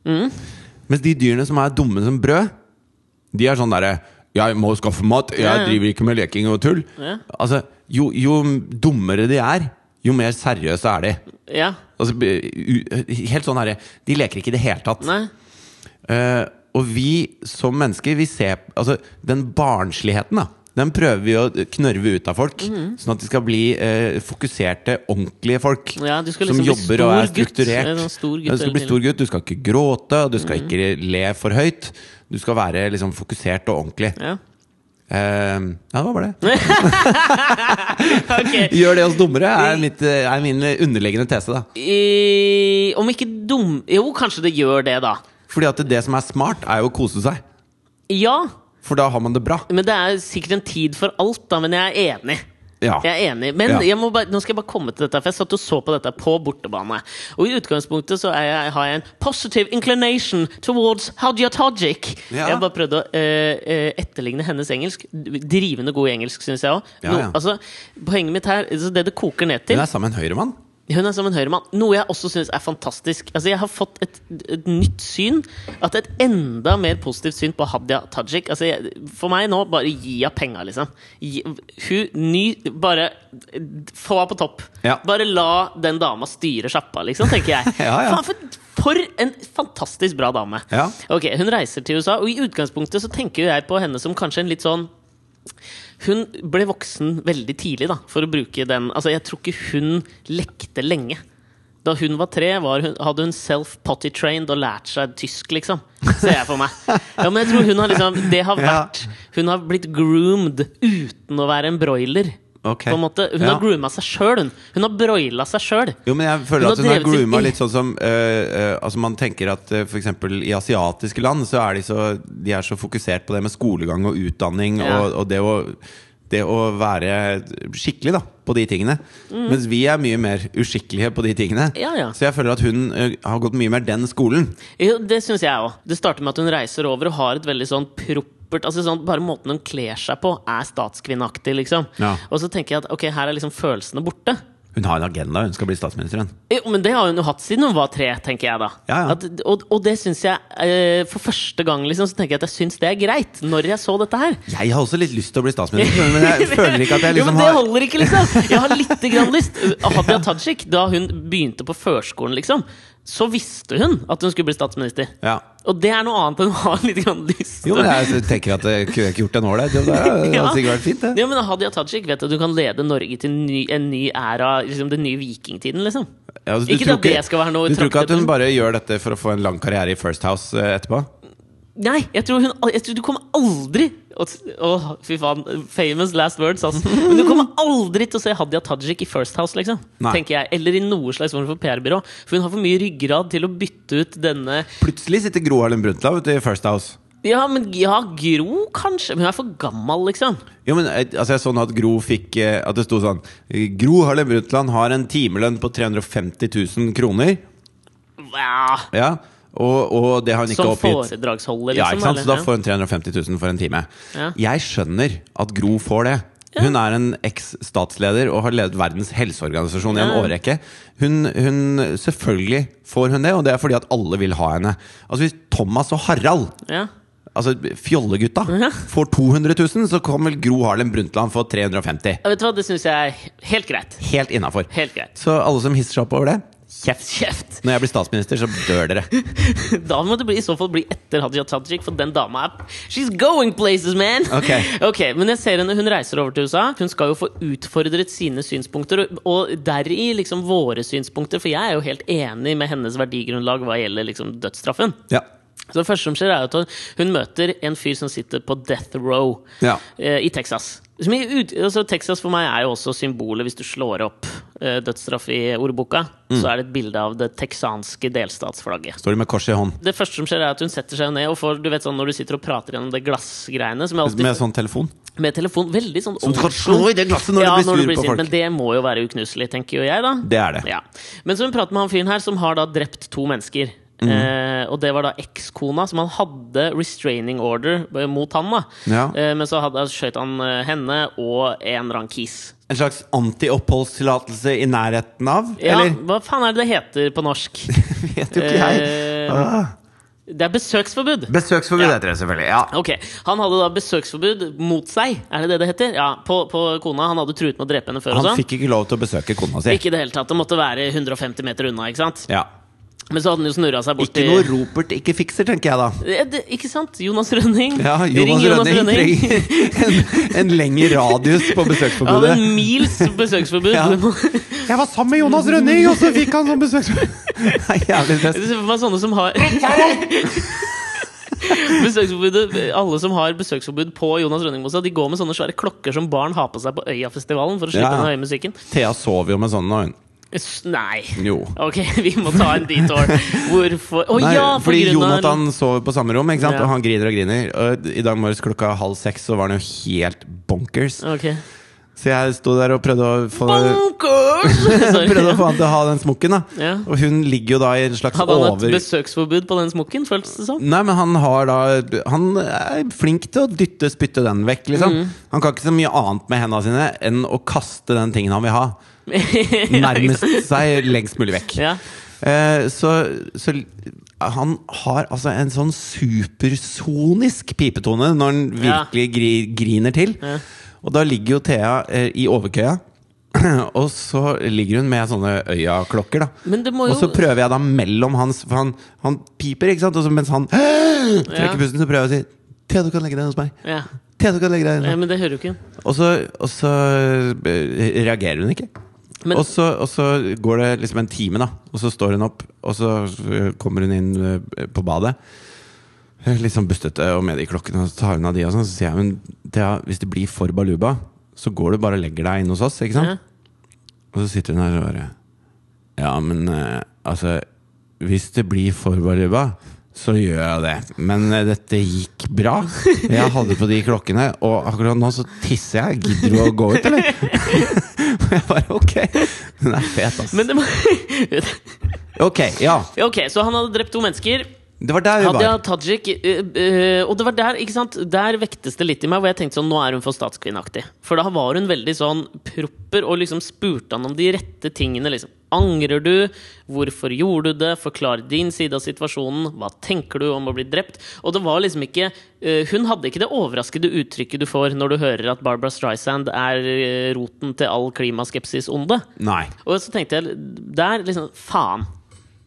Mm. Mens de dyrene som er dumme som brød, de er sånn derre Jeg må skaffe mat, jeg driver ikke med leking og tull. Ja. Altså, jo, jo dummere de er, jo mer seriøse er de. Ja. Altså, helt sånn herre De leker ikke i det hele tatt. Eh, og vi som mennesker, vi ser Altså, den barnsligheten, da. Den prøver vi å knørve ut av folk, Mm. sånn at de skal bli eh, fokuserte, ordentlige folk. Ja, som liksom bli jobber og er gutt. strukturert. Gutt Ja, du skal bli. Stor gutt, du skal ikke gråte, du skal ikke le for høyt. Du skal være liksom fokusert og ordentlig. Ja. Uh, ja, det var bare det. okay. Gjør det oss dummere, er, mitt, er min underliggende tese, da. I, om ikke dum Jo, kanskje det gjør det, da. Fordi at det som er smart, er jo å kose seg. Ja, For da har man det bra. men det er sikkert en tid for alt, da. Men jeg er enig. Ja. Jeg er enig, Men Ja. bare, nå skal jeg bare komme til dette, for jeg satt og så på dette på bortebane. Og i utgangspunktet så jeg, har jeg en positive inclination towards Hadia Tajik. Ja. Jeg bare prøvde å eh, eh, etterligne hennes engelsk. Drivende god engelsk, syns jeg òg. Ja, ja. altså, poenget mitt her, det det koker ned til Hun er sammen med en høyremann. Hun er som en høyremann. Noe jeg også syns er fantastisk. Altså Jeg har fått et, et nytt syn. At Et enda mer positivt syn på Hadia Tajik. Altså jeg, For meg nå, bare gi henne penga, liksom. Gi, hun ny Bare få henne på topp. Ja. Bare la den dama styre sjappa, liksom, tenker jeg. Ja, ja. For, for en fantastisk bra dame. Ja. Ok, Hun reiser til USA, og i utgangspunktet så tenker jeg på henne som kanskje en litt sånn hun ble voksen veldig tidlig, da, for å bruke den Altså, jeg tror ikke hun lekte lenge. Da hun var tre, var hun, hadde hun self-potty-trained og lært seg tysk, liksom. Ser jeg for meg. Ja, men jeg tror hun har liksom Det har vært Hun har blitt groomed uten å være en broiler. Ok. På en måte. Hun Ja. har grooma seg sjøl, hun. Hun har broila seg sjøl. Jo, men jeg føler hun at hun har grooma litt sånn som uh, uh, Altså Man tenker at uh, f.eks. i asiatiske land så er de så De er så fokusert på det med skolegang og utdanning Ja. og, og det å det å være skikkelig da på de tingene. Mens vi er mye mer uskikkelige på de tingene. Mm. Ja, ja. Så jeg føler at hun eh, har gått mye mer den skolen. Jo, det syns jeg òg. Det starter med at hun reiser over og har et veldig sånn proppert altså sånn, Bare måten hun kler seg på, er statskvinneaktig, liksom. Ja. Og så tenker jeg at ok, her er liksom følelsene borte. Hun har en agenda, hun skal bli statsminister. hun. Jo, men det har hun jo hatt siden hun var tre, tenker jeg da. Ja, ja. At, og, og det syns jeg eh, For første gang liksom, så tenker jeg at jeg syns det er greit. Når jeg så dette her. Jeg har også litt lyst til å bli statsminister, men jeg føler ikke at jeg jo, men liksom det har holder ikke, liksom! Jeg har lite grann lyst. Hadia Tajik, da hun begynte på førskolen, liksom, så visste hun at hun skulle bli statsminister. ja. Og det er noe annet enn å ha litt grann lyst. Jo, men jeg tenker at jeg kunne ikke gjort en ålreit jobb der. Det hadde sikkert vært fint, det. Ja, men Hadia Tajik vet at du kan lede Norge til ny, en ny æra, liksom den nye vikingtiden, liksom. Ja, altså, Ikke at det skal være noe Du tror ikke at hun bare gjør dette for å få en lang karriere i First House eh, etterpå? Nei, jeg tror, hun, jeg tror du kommer aldri Åh, fy faen. Famous last words, altså. Men du kommer aldri til å se Hadia Tajik i First House, liksom. Nei. Tenker jeg Eller i noe slags form for PR-byrå. For hun har for mye ryggrad til å bytte ut denne Plutselig sitter Gro Harlem Brundtland i First House. Ja, men ja, Gro, kanskje. Men hun er for gammel, liksom. Jo, men eh, altså, Jeg så nå at Gro fikk eh, At det sto sånn Gro Harlem Brundtland har en timelønn på 350 000 kroner. Ja, Ja, og, og det har han ikke som oppgitt. foredragsholder, Ja, liksom. ikke sant? Så da får hun 350 000 for en time. Ja. Jeg skjønner at Gro får det. Hun er en eks-statsleder og har ledet Verdens helseorganisasjon i en Ja. årrekke. Hun, hun, selvfølgelig får hun det, og det er fordi at alle vil ha henne. Altså Hvis Thomas og Harald, ja. altså fjollegutta, får 200 000, så kan vel Gro Harlem Brundtland få 350 Ja, Vet du hva, det syns jeg er helt greit. Helt innafor. Så alle som hisser seg opp over det, kjeft. Kjeft! Når jeg blir statsminister, så dør dere. Da må det bli, i så fall bli etter Hadia Tajik, for den dama er She's going places, man! Ok. Ok, Men jeg ser henne, hun reiser over til USA. Hun skal jo få utfordret sine synspunkter, og, og deri liksom våre synspunkter. For jeg er jo helt enig med hennes verdigrunnlag hva gjelder liksom dødsstraffen. Ja. Så det første som skjer, er at hun møter en fyr som sitter på death row Ja. eh, i Texas. Ut, altså Texas for meg er jo også symbolet, hvis du slår opp uh, dødsstraff i ordboka, Mm. så er det et bilde av det texanske delstatsflagget. Står de med kors i hånd. Det første som skjer, er at hun setter seg ned og får Du vet sånn når du sitter og prater gjennom det glassgreiene som alltid, Med sånn telefon. med telefon. Veldig sånn Som du kan slå i det glasset når ja, du blir når du sur blir på sint, folk. Men det må jo være uknuselig, tenker jo jeg, da. Det er det. Ja. Men så hun prater med han fyren her som har da drept to mennesker. Mhm. Eh, og det var da ekskona, som han hadde restraining order mot han. da Ja. eh, Men så hadde, skjøt han eh, henne og en rankis. En slags anti-oppholdstillatelse i nærheten av? Ja, Eller? Hva faen er det det heter på norsk? Vet jo ikke jeg. Eh, Ah. det er besøksforbud. Besøksforbud Ja. heter det selvfølgelig. Ja. Ok, Han hadde da besøksforbud mot seg, er det det det heter? Ja, På, på kona. Han hadde truet med å drepe henne før. Han sånn fikk ikke lov til å besøke kona si. Ikke i det hele tatt. Det måtte være 150 meter unna. ikke sant? Ja. Men så hadde han jo snurra seg bort Ikke noe Ropert ikke fikser, tenker jeg da. Det, Ikke sant? Jonas Rønning. Ja, Ring Jonas Rønning Rønning. en, en lengre radius på besøksforbudet. Ja, en mils besøksforbud. Ja. Jeg var sammen med Jonas Rønning, og så fikk han sånn besøksforbud! Det er jævlig fest. Det var sånne som har Besøksforbudet Alle som har besøksforbud på Jonas Rønning-mossa, De går med sånne svære klokker som barn har på seg på Øyafestivalen for å slippe Ja. den høye musikken. Thea sover jo med sånn nå, hun. Nei. Jo. Ok, vi må ta en detour. Hvorfor Å oh, ja! på fordi grunn av- Jonathan sover på samme rom, ikke sant? Ja. og han griner og griner. Og I dag morges klokka halv seks så var han jo helt bonkers. Okay. Så jeg sto der og prøvde å få, Bonkers! Prøvde å få han til å ha den smokken. da Ja. Og hun ligger jo da i en slags Hadde han et besøksforbud på den smokken, føltes det som? Nei, men han har da Han er flink til å dytte, spytte den vekk, liksom. Mm. Han kan ikke så mye annet med hendene sine enn å kaste den tingen han vil ha. Nærmest seg lengst mulig vekk. Ja. Eh, så, så han har altså en sånn supersonisk pipetone når han Ja. virkelig gri, griner til. Ja. Og da ligger jo Thea eh, i overkøya. Og så ligger hun med sånne øyaklokker, da. Jo Og så prøver jeg da mellom hans For han, han piper, ikke sant? Og så mens han trekker pusten, så prøver jeg å si Thea, du kan legge deg hos meg. ja. Thea, du kan legge deg ja, hos meg. Men det hører jo ikke Og så, og så eh, reagerer hun ikke. Men- og, så, og så går det liksom en time, da. Og så står hun opp, og så eh, kommer hun inn eh, på badet. Eh, Litt sånn bustete og med de klokkene, og så tar hun av de. Og sånn, så sier hun Thea, hvis det blir for baluba, så går du bare og legger deg inn hos oss. Ikke sant? Ja. Og så sitter hun her og bare Ja, men altså Hvis det blir for baluba, så gjør jeg det. Men eh, dette gikk bra. Jeg hadde på de klokkene, og akkurat nå så tisser jeg. Gidder du å gå ut, eller? Og jeg bare ok. Hun er fet, ass. Men det må Ok, ja. Ok, så han hadde drept to mennesker. Det var der vi Hadia var. Tajik eh, eh, Og det var der, ikke sant Der vektes det litt i meg, hvor jeg tenkte sånn Nå er hun for statskvinneaktig. For da var hun veldig sånn proper og liksom spurte han om de rette tingene. liksom Angrer du? Hvorfor gjorde du det? Forklar din side av situasjonen. Hva tenker du om å bli drept? Og det var liksom ikke eh, Hun hadde ikke det overraskede uttrykket du får når du hører at Barbara Streisand er eh, roten til all klimaskepsis-onde. Og så tenkte jeg der liksom Faen.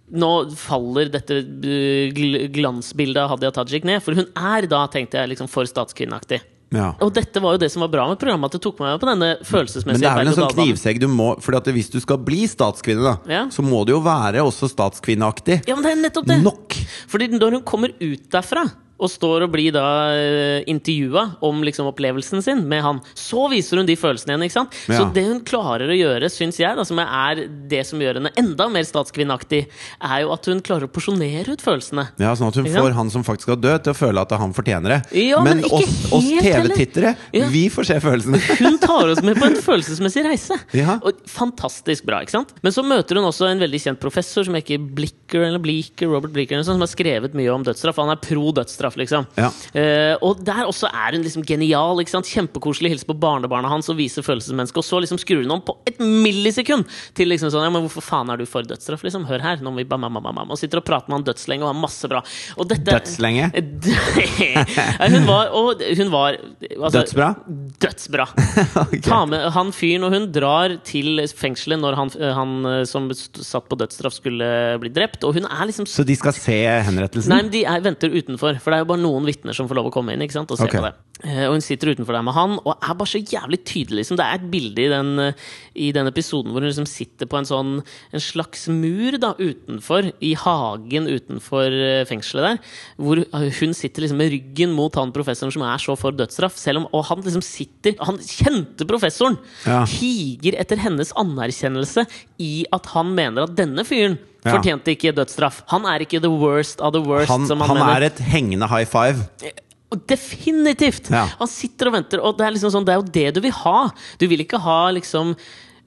nå faller dette eh, glansbildet av Hadia Tajik ned. For hun er da, tenkte jeg, liksom for statskvinneaktig. Ja. Og dette var jo det som var bra med programmet, at det tok meg på denne følelsesmessige Men det er vel en sånn knivsegg du må Fordi at hvis du skal bli statskvinne, da, Ja. så må du jo være også statskvinneaktig. Ja, men det er nettopp det! Nok! Fordi når hun kommer ut derfra og står og blir da uh, intervjua om liksom opplevelsen sin med han, så viser hun de følelsene igjen. ikke sant? Så det hun klarer å gjøre, syns jeg, da, som er det som gjør henne enda mer statskvinneaktig, er jo at hun klarer å porsjonere ut følelsene. Ja, Sånn at hun får han som faktisk har dødd, til å føle at han fortjener det. Ja, men men oss, oss. TV-tittere, Ja. vi får se følelsene. Hun tar oss med på en følelsesmessig reise. Ja. Og fantastisk bra, ikke sant? Men så møter hun også en veldig kjent professor som heter Blicker, eller Bleaker, Robert sånt, som har skrevet mye om dødsstraff. Han er pro dødsstraff, liksom. Ja. Uh, og der også er hun liksom genial. ikke sant? Kjempekoselig. Hilser på barnebarna hans og viser følelsesmennesket. Og så liksom skrur hun om på et millisekund til liksom sånn Ja, men hvorfor faen er du for dødsstraff, liksom? Hør her. Nå må vi bam, bam, bam, bam. Og sitter og prater med han dødslenge og har masse bra. Og dette Dødslenge? Hun var Og hun var altså, Dødsbra? Dødsbra. okay. Ta med han fyren og hun drar til fengselet når han, han eh, som satt på dødsstraff, skulle bli drept. Og hun er liksom Så de skal se henrettelsen? Nei, men de er, venter utenfor, for det er jo bare noen vitner som får lov å komme inn. ikke sant, og se okay. på det. Eh, og hun sitter utenfor der med han, og er bare så jævlig tydelig. Liksom. Det er et bilde i den, eh, i den episoden hvor hun liksom sitter på en sånn En slags mur da, utenfor, i hagen utenfor eh, fengselet der. Hvor hun sitter liksom med ryggen mot han professoren som er så for dødsstraff. Selv om, og han liksom sitter Han kjente professoren! Ja. Higer etter hennes anerkjennelse i at han mener at denne fyren. Fortjente ikke dødsstraff. Han er ikke the worst of the worst, Han, som han, han er et hengende high five. Definitivt! Ja. Han sitter og venter, og det er liksom sånn, det er jo det du vil ha. Du vil ikke ha liksom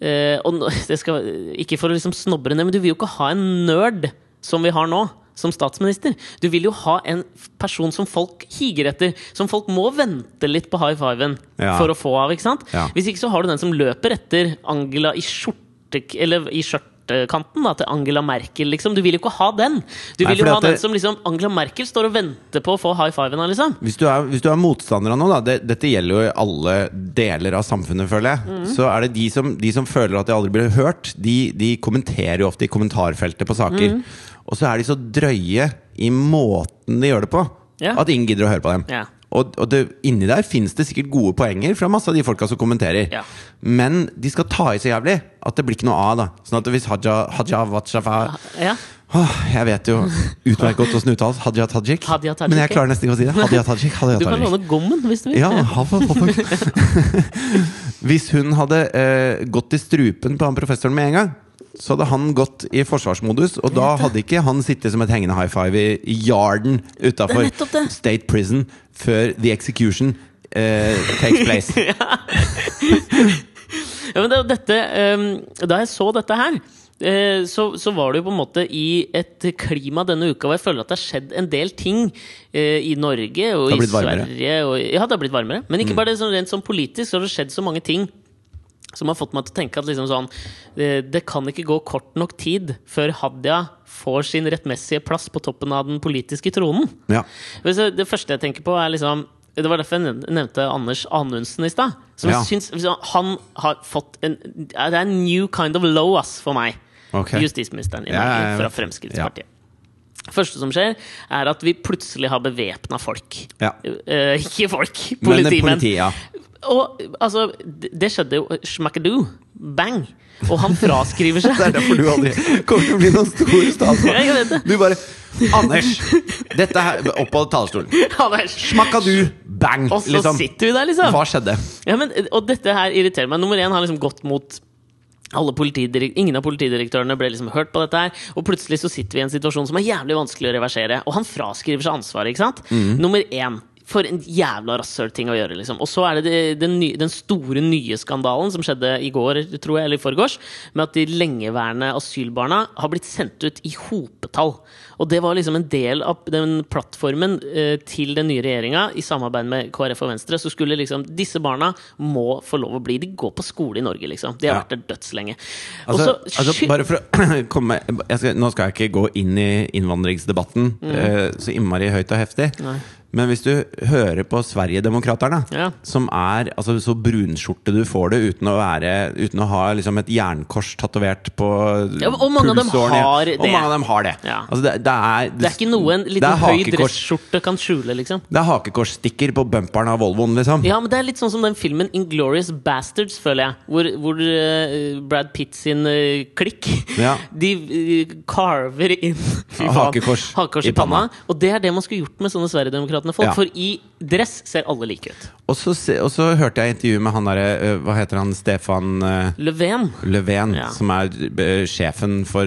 eh, og det skal, Ikke for å liksom snobbe det ned, men du vil jo ikke ha en nerd som vi har nå. Som statsminister. Du vil jo ha en person som folk higer etter. Som folk må vente litt på high fiven Ja. for å få av. ikke sant? Ja. Hvis ikke så har du den som løper etter Angela i skjorte... Eller i skjørtekanten da, til Angela Merkel, liksom. Du vil jo ikke ha den! Du Nei, vil jo ha den som liksom Angela Merkel står og venter på å få high fiven av, liksom. Hvis du er, hvis du er motstander av noe, da, det, dette gjelder jo i alle deler av samfunnet, føler jeg, Mm. så er det de som, de som føler at de aldri blir hørt, de, de kommenterer jo ofte i kommentarfeltet på saker. Mm. Og så er de så drøye i måten de gjør det på, Ja. at ingen gidder å høre på dem. Ja. Og, og det, inni der finnes det sikkert gode poenger fra masse av de folka som kommenterer. Ja. Men de skal ta i så jævlig at det blir ikke noe av. da Sånn at hvis Haja, Haja Watshafa Ja. Åh, Jeg vet jo utmerket godt åssen uttales Hadia Tajik. Hadia Tajik, Men jeg klarer nesten ikke å si det. Hadia Tajik, Hadia Du kan Tajik. låne gommen hvis du vil. Ja. Hvis hun hadde eh, gått i strupen på han professoren med en gang, så hadde han gått i forsvarsmodus, og da hadde ikke han sittet som et hengende high five i, i yarden utafor. State Prison før the execution eh, takes place. Ja, men det, dette, um, da jeg så dette her, eh, så, så var det jo på en måte i et klima denne uka hvor jeg føler at det har skjedd en del ting eh, i Norge og i. Mm. Sverige. Og, ja, det har blitt varmere. Men ikke bare det, sånn, rent sånn politisk, så har det skjedd så mange ting som har fått meg til å tenke at liksom sånn, det kan ikke gå kort nok tid før Hadia får sin rettmessige plass på toppen av den politiske tronen. Ja. Det første jeg tenker på, er liksom Det var derfor jeg nevnte- Anders Anundsen i stad. Ja. syns liksom, Han har fått en Det er en new kind of low, ass, for meg. Okay. Justisministeren i Norge ja, fra Fremskrittspartiet. første som skjer, er at vi plutselig har bevæpna folk. Ja. Eh, ikke folk, politimenn. politi, ja. Og altså, det skjedde jo smackadoo. Bang! Og han fraskriver seg. Det er derfor du aldri kommer til å bli noen stor det. Du bare Anders! Dette her Opp på talerstolen. Anders. Bang! Og så Liksom. sitter vi der, liksom. Hva skjedde? Ja, men, og dette her irriterer meg. Nummer én har liksom gått mot Ingen av politidirektørene ble liksom hørt på dette her. Og plutselig så sitter vi i en situasjon som er jævlig vanskelig å reversere. Og han fraskriver seg ansvaret, ikke sant? Nummer én. For en jævla rasshølting å gjøre, liksom. Og så er det, det den, nye, den store nye skandalen som skjedde i går, tror jeg, eller i forgårs, med at de lengeværende asylbarna har blitt sendt ut i hopetall. Og det var liksom en del av den plattformen eh, til den nye regjeringa, i samarbeid med KrF og Venstre, så skulle liksom Disse barna må få lov å bli De går på skole i Norge, liksom. De har Ja. vært der dødslenge. Altså, så- altså, bare for å komme jeg skal, Nå skal jeg ikke gå inn i innvandringsdebatten eh, så innmari høyt og heftig. Nei. Men hvis du hører på Sverigedemokraterna, Ja. som er altså, så brunskjorte du får det uten å, være, uten å ha liksom, et jernkors tatovert på Ja, og mange av dem har Og mange av dem har det. Ja. Altså, det, det, er, Det er ikke noe en liten høy dresskjorte kan skjule, liksom. Det er hakekorsstikker på bumperen av Volvoen, liksom. Ja, men det er litt sånn som den filmen Inglorious Bastards, føler jeg. Hvor, hvor uh, Brad Pitt sin uh, klikk Ja. De carver inn faen, Hakekors hakekors i i panna. panna. Og det er det man skulle gjort med sånne Sverigedemokratene folk. Ja. For i dress ser alle like ut. Og så, se- og så hørte jeg intervju med han derre øh, Hva heter han? Stefan øh, Löfven. Löfven, Ja. som er øh, sjefen for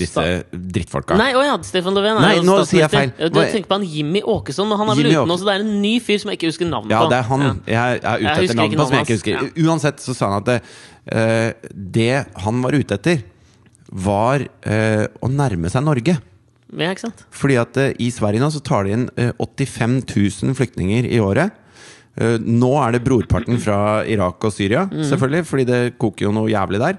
disse drittfolka. Nei, å ja, Stefan Löfven er Nei, jo nå sier jeg feil. Du tenker på han Jimmy Åkesson, men han er vel ute nå, så det er en ny fyr som jeg ikke husker navnet Ja, på. det er han. Ja. Jeg er ute etter navnet på, som jeg ikke husker. husker. Uansett så sa han at det, uh, det han var ute etter, var uh, å nærme seg Norge. Ja, ikke sant? Fordi at uh, i Sverige nå så tar de inn øh, 85 000 flyktninger i året. Eh, nå er det brorparten fra Irak og Syria, Mm. selvfølgelig, fordi det koker jo noe jævlig der.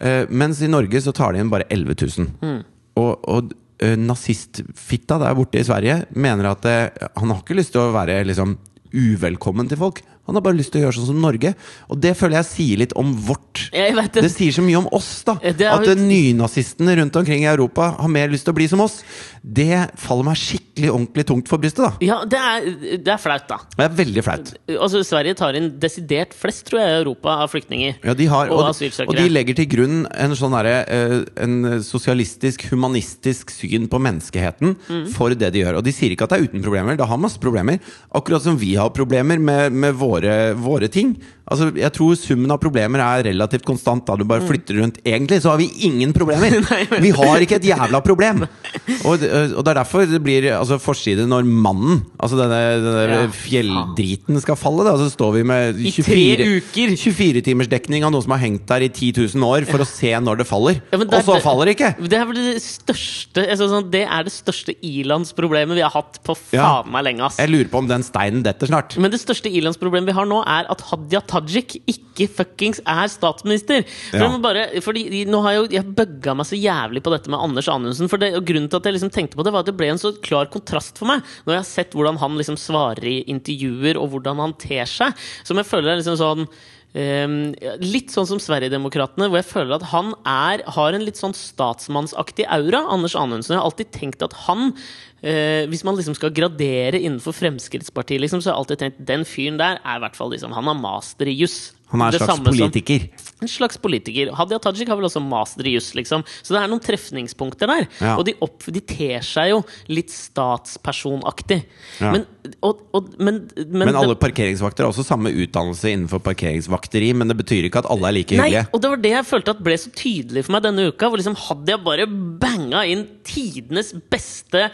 Eh, mens i Norge så tar de inn bare 11 000. Mm. Og, og eh, nazistfitta der borte i Sverige mener at han har ikke lyst til å være liksom uvelkommen til folk. Han har bare lyst til å gjøre sånn som Norge. Og det føler jeg sier litt om vårt. Det det. sier så mye om oss, da. At nynazistene rundt omkring i Europa har mer lyst til å bli som oss. Det faller meg skikkelig ordentlig tungt for brystet, da. Ja, det er, det er flaut, da. Det er veldig flaut. Altså, Sverige tar inn desidert flest, tror jeg, i Europa av flyktninger. Ja, de har, Og og, asylsøkere. og de legger til grunn en sånn derre, eh, En sosialistisk, humanistisk syn på menneskeheten Mm. for det de gjør. Og de sier ikke at det er uten problemer. Det har masse problemer. Akkurat som vi har problemer med, med våre, våre ting. Altså, jeg tror summen av problemer er relativt konstant da du bare flytter rundt. Egentlig så har vi ingen problemer! Vi har ikke et jævla problem! Og, det- og det er derfor det blir altså, forside når mannen, altså denne, denne fjelldriten, skal falle. Da. Så står vi med I tre uker. 24-timersdekning av noe som har hengt der i 10 000 år, for å se når det faller. Ja, det og så faller det ikke! Det er vel det største altså, sånn, Det er det største ilandsproblemet vi har hatt på faen meg lenge. ass Jeg lurer på om den steinen detter snart. Men det største ilandsproblemet vi har nå, er at Hadia Tajik ikke fuckings er statsminister. For Ja. bare, fordi nå har jeg, jo- jeg bugga meg så jævlig på dette med Anders Anundsen. For det, og Grunnen til at jeg liksom tenkte på det, var at det ble en så klar kontrast for meg. Når jeg har sett hvordan han liksom svarer i intervjuer, og hvordan han ter seg. Som jeg føler er liksom sånn litt sånn som Sverigedemokraterna, hvor jeg føler at han er, har en litt sånn statsmannsaktig aura. Anders Anundsen. Jeg har alltid tenkt at han eh, Hvis man liksom skal gradere innenfor Fremskrittspartiet, liksom, så har jeg alltid tenkt den fyren der er i hvert fall liksom, Han har master i juss. Han er en slags politiker. som- en slags politiker. Hadia Tajik har vel også master i juss, liksom. Så det er noen trefningspunkter der. Ja. Og de, opp, de ter seg jo litt statspersonaktig. Ja. Men, og, og, men, men, Men alle det- parkeringsvakter har også samme utdannelse innenfor parkeringsvakteri, men det betyr ikke at alle er like Nei, hyggelige. og det var det jeg følte at ble så tydelig for meg denne uka. Hvor liksom Hadia bare banga inn tidenes beste,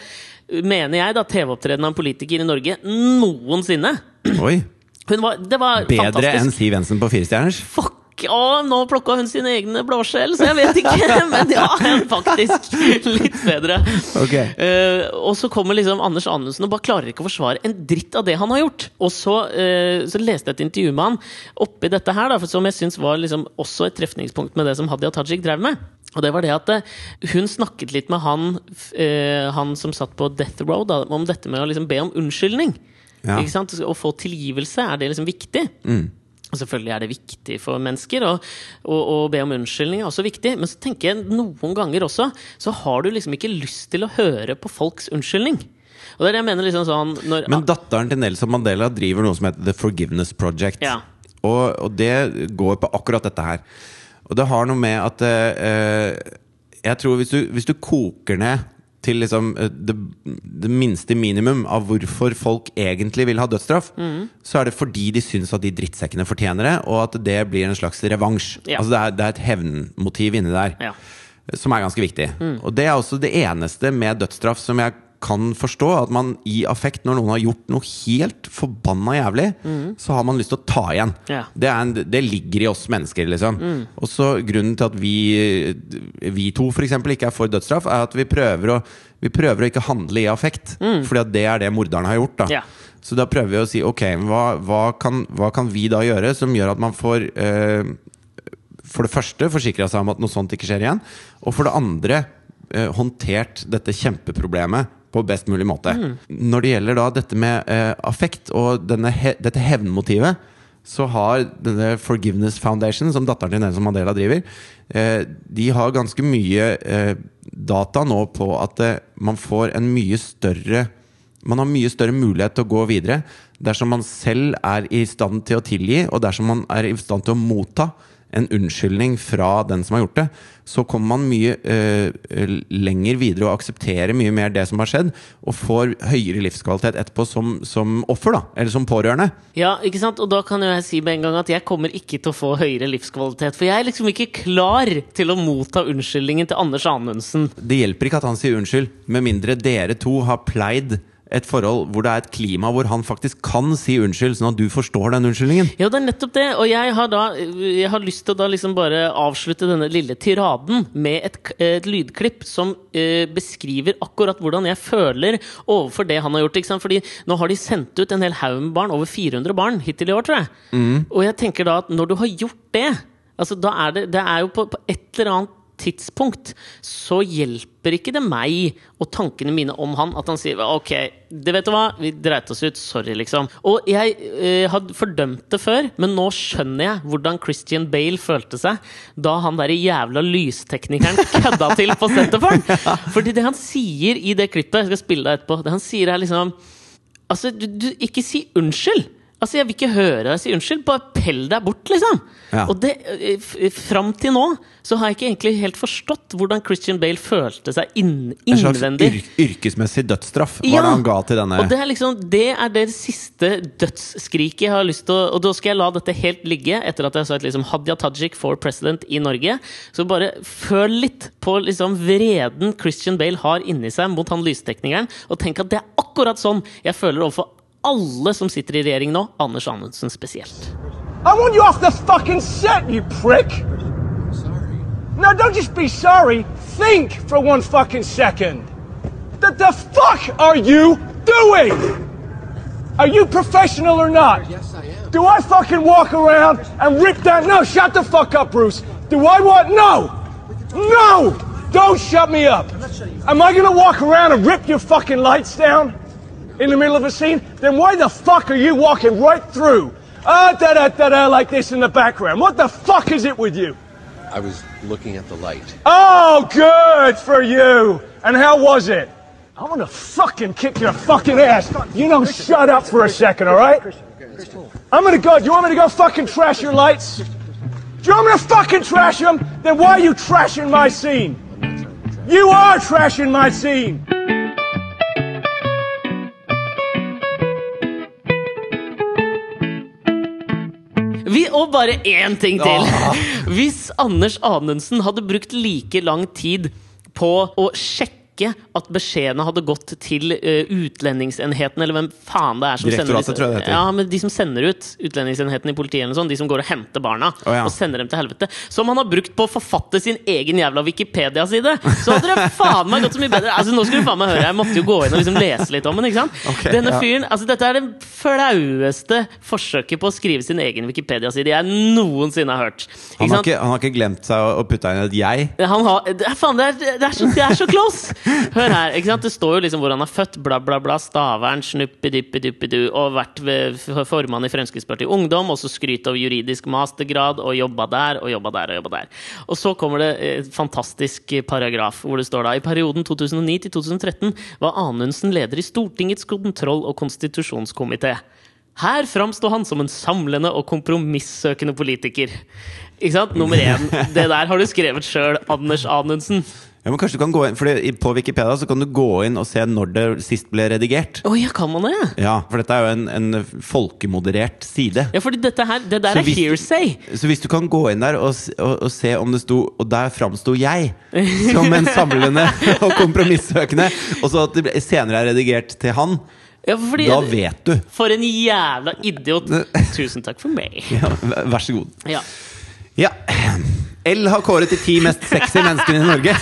mener jeg, da TV-opptreden av en politiker i Norge noensinne. Oi, var, det var Bedre fantastisk. enn Siv Jensen på Firestjerners? Fuck! Å, nå plukka hun sine egne blåskjell, så jeg vet ikke. Men ja, faktisk. Litt bedre. Okay. Uh, og så kommer liksom Anders Anundsen og bare klarer ikke å forsvare en dritt av det han har gjort. Og så, uh, så leste jeg et intervju med han oppi dette her, da, som jeg syns var liksom også et trefningspunkt med det som Hadia Tajik drev med. Og det var det at eh, hun snakket litt med han, han som satt på death row, da, om dette med å liksom be om unnskyldning. Ja. Ikke sant? Å få tilgivelse, er det liksom viktig? Og selvfølgelig er det viktig for mennesker, og, og be om unnskyldning er også viktig. Men så tenker jeg noen ganger også, så har du liksom ikke lyst til å høre på folks unnskyldning. Og det er det jeg mener liksom sånn når, Men datteren til Nelson Mandela driver noe som heter The Forgiveness Project. Ja. Og, og det går på akkurat dette her. Og det har noe med at eh, Jeg tror hvis du, hvis du koker ned til liksom eh, det, det minste minimum av hvorfor folk egentlig vil ha dødsstraff, Mm. så er det fordi de syns at de drittsekkene fortjener det, og at det blir en slags revansj. Ja. Altså det er, det er et hevnmotiv inni der Ja. som er ganske viktig. Og det er også det eneste med dødsstraff som jeg kan forstå. At man i affekt, når noen har gjort noe helt forbanna jævlig, så har man lyst til å ta igjen. Ja. Det, er en, det ligger i oss mennesker, liksom. Og så grunnen til at vi, vi to for eksempel, ikke er for dødsstraff, er at vi prøver å, vi prøver å ikke handle i affekt. Fordi at det er det morderne har gjort. da Ja. Så da prøver vi å si ok, hva, hva, kan, hva kan vi da gjøre som gjør at man får eh, for det første forsikra seg om at noe sånt ikke skjer igjen. Og for det andre eh, håndtert dette kjempeproblemet på best mulig måte. Når det gjelder da dette med eh, affekt og he dette hevnmotivet, så har denne Forgiveness Foundation, som datteren til Nelson Mandela driver, eh, de har ganske mye eh, data nå på at eh, man får en mye større man har mye større mulighet til å gå videre dersom man selv er i stand til å tilgi, og dersom man er i stand til å motta en unnskyldning fra den som har gjort det, så kommer man mye uh, lenger videre og aksepterer mye mer det som har skjedd, og får høyere livskvalitet etterpå som, som offer, da, eller som pårørende. Ja, ikke sant? Og da kan jo jeg si med en gang at jeg kommer ikke til å få høyere livskvalitet. For jeg er liksom ikke klar til å motta unnskyldningen til Anders Anundsen. Det hjelper ikke at han sier unnskyld, med mindre dere to har pleid et forhold hvor det er et klima hvor han faktisk kan si unnskyld, sånn at du forstår den unnskyldningen. Ja, det er nettopp det. Og jeg har da Jeg har lyst til å da liksom bare avslutte denne lille tiraden med et, et lydklipp som eh, beskriver akkurat hvordan jeg føler overfor det han har gjort. Ikke sant? Fordi nå har de sendt ut en hel haug med barn, over 400 barn hittil i år, tror jeg. Og jeg tenker da at når du har gjort det Altså, da er det, det er jo på, på et eller annet tidspunkt så hjelper ikke det meg og tankene mine om han at han sier ok, det vet du hva, vi dreit oss ut, sorry, liksom. Og jeg eh, hadde fordømt det før, men nå skjønner jeg hvordan Christian Bale følte seg da han der jævla lysteknikeren kødda til på for han. Fordi det han sier i det klippet, jeg skal spille det etterpå, det han sier er liksom Altså, du, du ikke si unnskyld! Altså, Jeg vil ikke høre deg si unnskyld. Bare pell deg bort, liksom. Ja. Og det, eh, Fram til nå så har jeg ikke egentlig helt forstått hvordan Christian Bale følte seg inn, En slags yr yrkesmessig dødsstraff var Ja, det han ga til denne. Og det er liksom Det er det siste dødsskriket jeg har lyst til å Og da skal jeg la dette helt ligge, etter at jeg har sagt liksom Hadia Tajik for president i Norge. Så bare føl litt på liksom vreden Christian Bale har inni seg mot han lysteknikeren, og tenk at det er akkurat sånn jeg føler overfor alle som sitter i regjering nå, Anders Anundsen spesielt. I want you off the fucking set, you prick! No, don't just be sorry. Think for one fucking second. The, the fuck are you doing? Are you professional or not? Yes, I am. Do I fucking walk around and rip down? No, shut the fuck up, Bruce. Do I want? No! No! Don't shut me up. Am I gonna walk around and rip your fucking lights down in the middle of a scene? Then why the fuck are you walking right through? Ah, da da da da, like this in the background. What the fuck is it with you? I was looking at the light. Oh, good for you. And how was it? I'm gonna fucking kick your fucking ass. You don't shut up for a second, all right? I'm gonna go. Do you want me to go fucking trash your lights? Do you want me to fucking trash them? Then why are you trashing my scene? You are trashing my scene. Vi, og bare én ting til! Hvis Anders Anundsen hadde brukt like lang tid på å sjekke at beskjedene hadde gått til uh, utlendingsenheten, eller hvem faen det er som sender Direktoratet, tror jeg det heter. Ja, men de som sender ut utlendingsenheten i politiet, eller sånn, de som går og henter barna oh, ja. og sender dem til helvete, som han har brukt på å forfatte sin egen jævla Wikipedia-side, så hadde det faen meg gått så mye bedre. Altså, nå skal du faen meg høre, jeg måtte jo gå inn og liksom lese litt om den, ikke sant? Okay, Denne ja. fyren, altså Dette er det flaueste forsøket på å skrive sin egen Wikipedia-side jeg noensinne har hørt. Ikke Han har, ikke, han har ikke glemt seg å, putte inn et jeg. Han har, faen, det, er, det, er så, det er så close! Hør her. ikke sant? Det står jo liksom hvor han er født, bla, bla, bla. Stavern, snuppidippidippiddu. Og vært formann i Fremskrittspartiet Ungdom. Og så skryt av juridisk mastergrad, og jobba der og jobba der. Og jobba der. Og så kommer det et fantastisk paragraf hvor det står da i perioden 2009 til 2013 var Anundsen leder i Stortingets kontroll- og konstitusjonskomité. Her framsto han som en samlende og kompromissøkende politiker. Ikke sant? Nummer én. Det der har du skrevet sjøl, Anders Anundsen. Ja, men kanskje du kan gå inn, for På Wikipedia så kan du gå inn og se når det sist ble redigert. Oh, ja, kan man det? Ja, For dette er jo en, en folkemoderert side. Ja, fordi dette her, det der Så er hvis- hearsay. Så hvis du kan gå inn der og, og, og se om det sto Og der framsto jeg som en samlende og kompromissøkende, og så at det ble- senere er redigert til han, Ja, fordi, da vet du. For en jævla idiot. Tusen takk for meg. Ja, vær så god. Ja. Ja. L har kåret de ti mest sexy menneskene i Norge.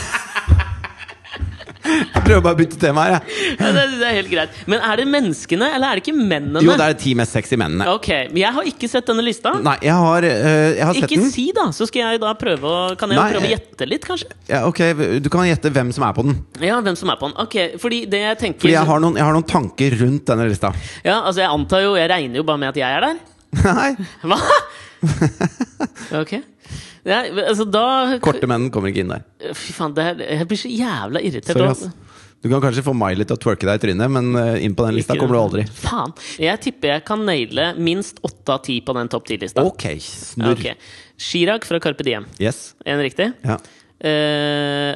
Jeg prøver bare å bytte tema her, jeg. Ja, det, det er helt greit. Men er det menneskene, eller er det ikke mennene? Jo, det er de ti mest sexy mennene. Ok, men Jeg har ikke sett denne lista. Nei, jeg har, uh, jeg har sett Ikke den. si, da! Så skal jeg da prøve å Kan jeg Nei, prøve å gjette litt, kanskje? Ja, ok, Du kan gjette hvem som er på den. Ja, hvem som er på den. Ok, fordi det jeg tenker Fordi jeg har noen, jeg har noen tanker rundt denne lista. Ja, altså Jeg antar jo Jeg regner jo bare med at jeg er der. Nei, Hva?! Ok. Ja, altså da korte menn kommer ikke inn der. Fy faen, det er, jeg blir så jævla irritert. Sorry, av- Du kan kanskje få Miley til å twerke deg i trynet, men eh, inn på den lista kommer du aldri. Faen. Jeg tipper jeg kan naile minst åtte av ti på den topp ti-lista. Ok, snurr. okay. Chirag fra Carpe Diem. Yes. En riktig? Ja. Uh,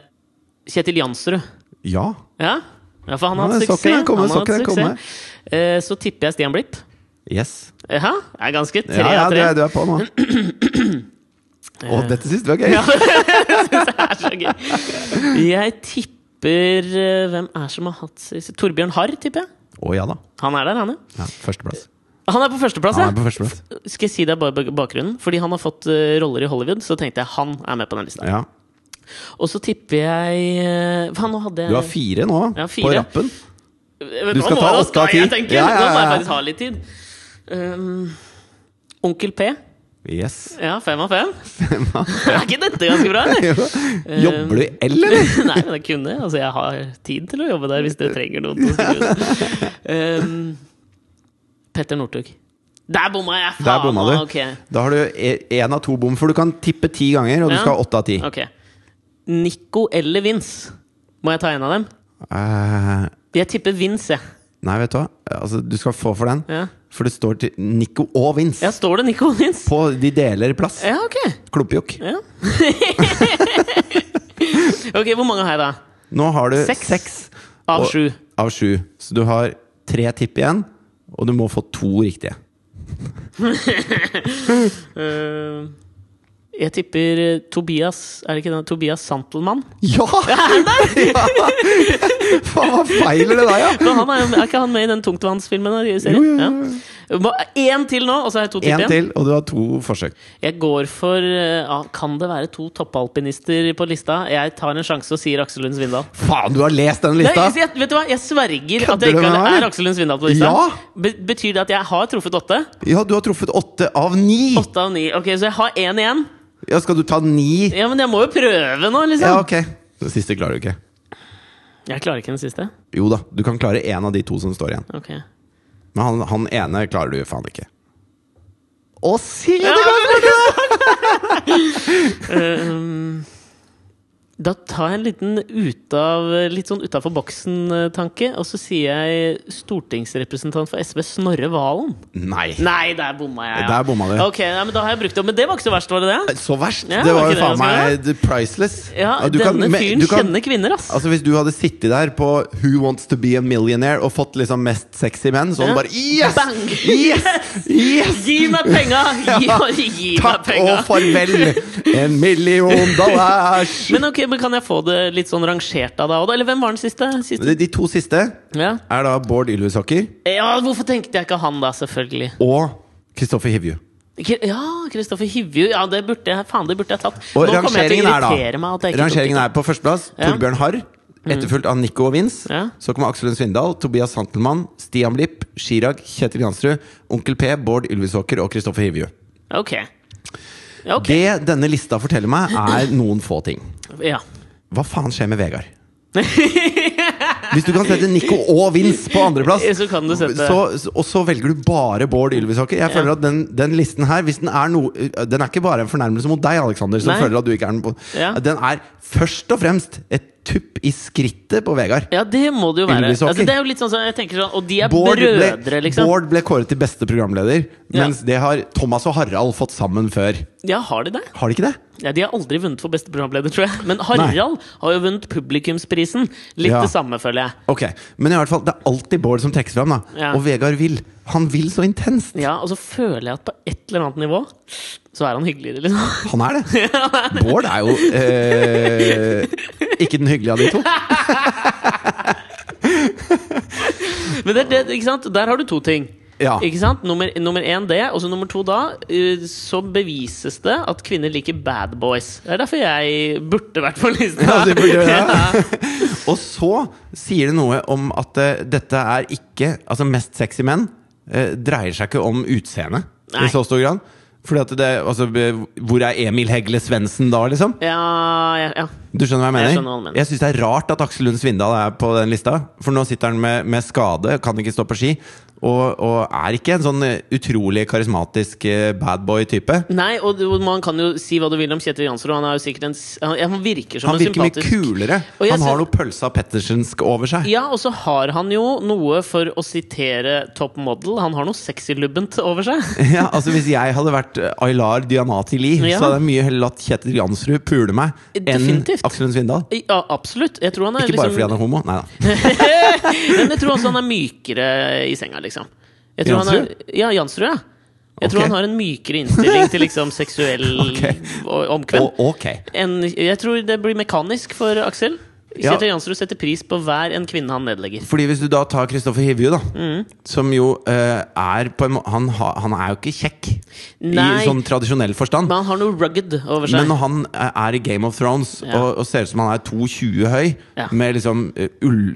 Kjetil Jansrud. ja. Ja? ja, for han har hatt suksess. komme, Han hatt suksess. Uh, så tipper jeg Stian Blipp. Yes. Ja, er ganske tre Ja, ja, av du er, du er på nå. Å, dette syns du var gøy? Ja, det er så gøy. Jeg tipper eh, Hvem er som har hatt sist- Torbjørn Harr, tipper jeg. Å ja da. Han er der, han, ja. Ja, Førsteplass. Han er på førsteplass, ja! er førsteplass. Skal jeg si deg bare bakgrunnen? Fordi han har fått eh, roller i Hollywood, så tenkte jeg han er med på den lista. Ja. Og så tipper jeg Faen, nå hadde jeg Du har fire nå, Ja, på rappen. Vet Du skal nå- ta åtte av ti. Nå må jeg faktisk ha litt tid. Um, Onkel P. Yes. Ja, fem av fem. er ikke dette ganske bra, eller? Jobber du i L, eller? Nei, men jeg kunne. Altså, jeg har tid til å jobbe der hvis dere trenger noen. Um, Petter Northug. Der bomma jeg! Faen! Der bomma du. Okay. Da har du én av to bom, for du kan tippe ti ganger, og du Ja. skal ha åtte av ti. Okay. Nico eller Vince? Må jeg ta en av dem? Uh, Jeg tipper Vince, jeg. nei, vet du hva? Altså, du skal få for den. Ja. For det står til Nico og Vince. ja, står det Nico og Vince? På De deler plass. Ja, ok. Klumpjokk. Ja. ok, Hvor mange har jeg da? Nå har du Seks. seks Av og- sju. Av sju. Så du har tre tipp igjen, og du må få to riktige. Eh, jeg tipper eh, Tobias Er det ikke den? Tobias Santelmann? Ja! ja! Faen, hva feiler det deg, ja? Han er, er ikke han med i den tungtvannsfilmen? da, i serien? Jo, jo, jo. Ja. En til nå, og så har jeg to tipp En til, og du har to forsøk. Jeg går for eh, ja, Kan det være to toppalpinister på lista? Jeg tar en sjanse og sier Aksel Lund Svindal. Faen, du har lest den Nei, lista! jeg, vet du hva? Jeg sverger at jeg ikke er? Aksel Lund Svindal på lista. Ja! Be betyr det at jeg har truffet åtte? Ja, du har truffet åtte av ni! Åtte av ni. Ok, Så jeg har én igjen. Ja, Skal du ta ni? Ja, Men jeg må jo prøve nå, liksom. Ja, ok. Den siste klarer du ikke. Jeg klarer ikke den siste. Jo da, du kan klare én av de to som står igjen. Ok Men han, han ene klarer du faen ikke. Å, si det! Um, Da tar jeg en liten ut av, litt sånn utafor boksen-tanke, og så sier jeg stortingsrepresentant for SV Snorre Valen. Nei. Nei, der bomma jeg. Der bomma du. Ok, nei, men da har jeg brukt det. Men det var ikke så verst, var det det? Så verst! Ja, det var var jo faen meg the priceless. Ja, du kan- denne men fyren du kan- kjenner kvinner, ass. Altså Hvis du hadde sittet der på Who Wants To Be A Millionaire og fått liksom mest sexy menn, så hadde du Ja. bare Yes! Bang! Yes! yes! Gi meg penga! Gi, gi meg Takk og farvel! En million dollars! Men ok, men kan jeg få det litt sånn rangert av deg òg, da? Eller hvem var den siste? siste? De, de to siste Ja. er da Bård Ylvisåker ja, hvorfor tenkte jeg ikke han, da? Selvfølgelig. og Kristoffer Hivju. Ja, Kristoffer Hivju. Ja, det burde jeg, faen, det burde jeg tatt. Og Nå kommer jeg til rangeringen er da Rangeringen tok er på førsteplass. Mm. Torbjørn Harr, etterfulgt av Nico og Vince. Ja. Så kommer Aksel Lund Svindal, Tobias Santelmann, Stian Blipp, Chirag, Kjetil Jansrud, Onkel P, Bård Ylvisåker og Kristoffer Hivju. Ok. Ja, ok. Det denne lista forteller meg, er noen få ting. Ja. Hva faen skjer med Vegard? Hvis du kan sette Nico og Vince på andreplass, Så så, og så velger du bare Bård Ylvisåker. Jeg føler at den, den listen her hvis den er, no, den er ikke bare en fornærmelse mot deg, Alexander, som Nei. føler at du ikke er den på Ja. Den er først og fremst et tupp i skrittet på Vegard. Ja, det må det jo være. Altså, det er jo litt sånn jeg tenker sånn Og de er Bård ble, brødre, liksom. Bård ble kåret til beste programleder, Ja. mens det har Thomas og Harald fått sammen før. Ja, har de det? Har de ikke det? Ja, De har aldri vunnet for beste programleder, tror jeg. Men Harald har jo vunnet publikumsprisen. Litt Ja. det samme, føler jeg. Ok, Men i hvert fall, det er alltid Bård som trekkes fram. da Ja. Og Vegard vil. Han vil så intenst. Ja, Og så føler jeg at på et eller annet nivå så er han hyggeligere, liksom. Han er det. Bård er jo eh, ikke den hyggelige av de to. Men det, det, ikke sant? Der har du to ting. Ja. Ikke sant? Nummer, nummer én det, og så nummer to da. eh, Så bevises det at kvinner liker bad boys. Det er derfor jeg burde vært på lista. Ja, du burde. Ja. Og så sier det noe om at uh, dette er ikke Altså, mest sexy menn uh, dreier seg ikke om utseende Nei. i så stor grad. Fordi det, altså, Hvor er Emil Hegle Svendsen da, liksom? Ja, ja, ja. Du skjønner hva jeg mener? Jeg skjønner hva mener. Jeg syns det er rart at Aksel Lund Svindal er på den lista. For nå sitter han med, med skade, kan ikke stå på ski. Og, og er ikke en sånn eh, utrolig karismatisk eh, badboy-type. Nei, og man kan jo si hva du vil om Kjetil Jansrud. Han er jo sikkert en Han, han virker som Han en virker mye kulere. Han har noe pølsa Pettersensk over seg. Ja, og så har han jo noe, for å sitere Top Model, han har noe sexy-lubbent over seg. Ja, altså Hvis jeg hadde vært eh, Aylar Dianati Lie, Ja. så hadde jeg mye heller latt Kjetil Jansrud pule meg enn Definitivt. Aksel Lund Svindal. Ja, absolutt. Jeg tror han er Ikke bare liksom, fordi han er homo. Nei da. Men jeg tror også han er mykere i senga, liksom. Jeg tror Han er, ja, Jansrud, ja. Jeg tror han har en mykere innstilling til liksom seksuell okay. omkvem. Okay. jeg tror det blir mekanisk for Aksel. Ja. Kjetil Jansrud setter pris på hver en kvinne han nedlegger. Fordi Hvis du da tar Kristoffer Hivju, da Mm. som jo uh, er på en må han, ha, han er jo ikke kjekk Nei. i sånn tradisjonell forstand. Men han har noe rugged over seg. Men når han er i Game of Thrones Ja. og, og ser ut som han er 2,20 høy, Ja. med liksom eh, ull,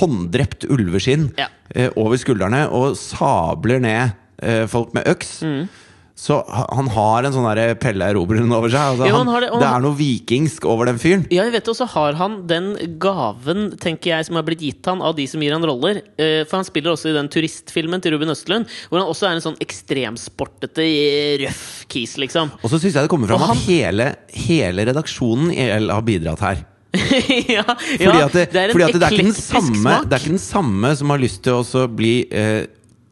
hånddrept ulveskinn Ja. eh, over skuldrene, og sabler ned uh, folk med øks Mm. Så han har en sånn Pelle Erobreren over seg. Altså, Jo, han, han det, det er noe vikingsk over den fyren. Ja, jeg vet og så har han den gaven tenker jeg, som har blitt gitt han av de som gir han roller. Eh, For han spiller også i den turistfilmen til Ruben Østlund, hvor han også er en sånn ekstremsportete, eh, røff kis, liksom. Og så syns jeg det kommer fram han- at hele, hele redaksjonen i EL har bidratt her. ja, Fordi at det, det er en fordi at det, er ikke den samme, smak. det er ikke den samme som har lyst til å bli eh,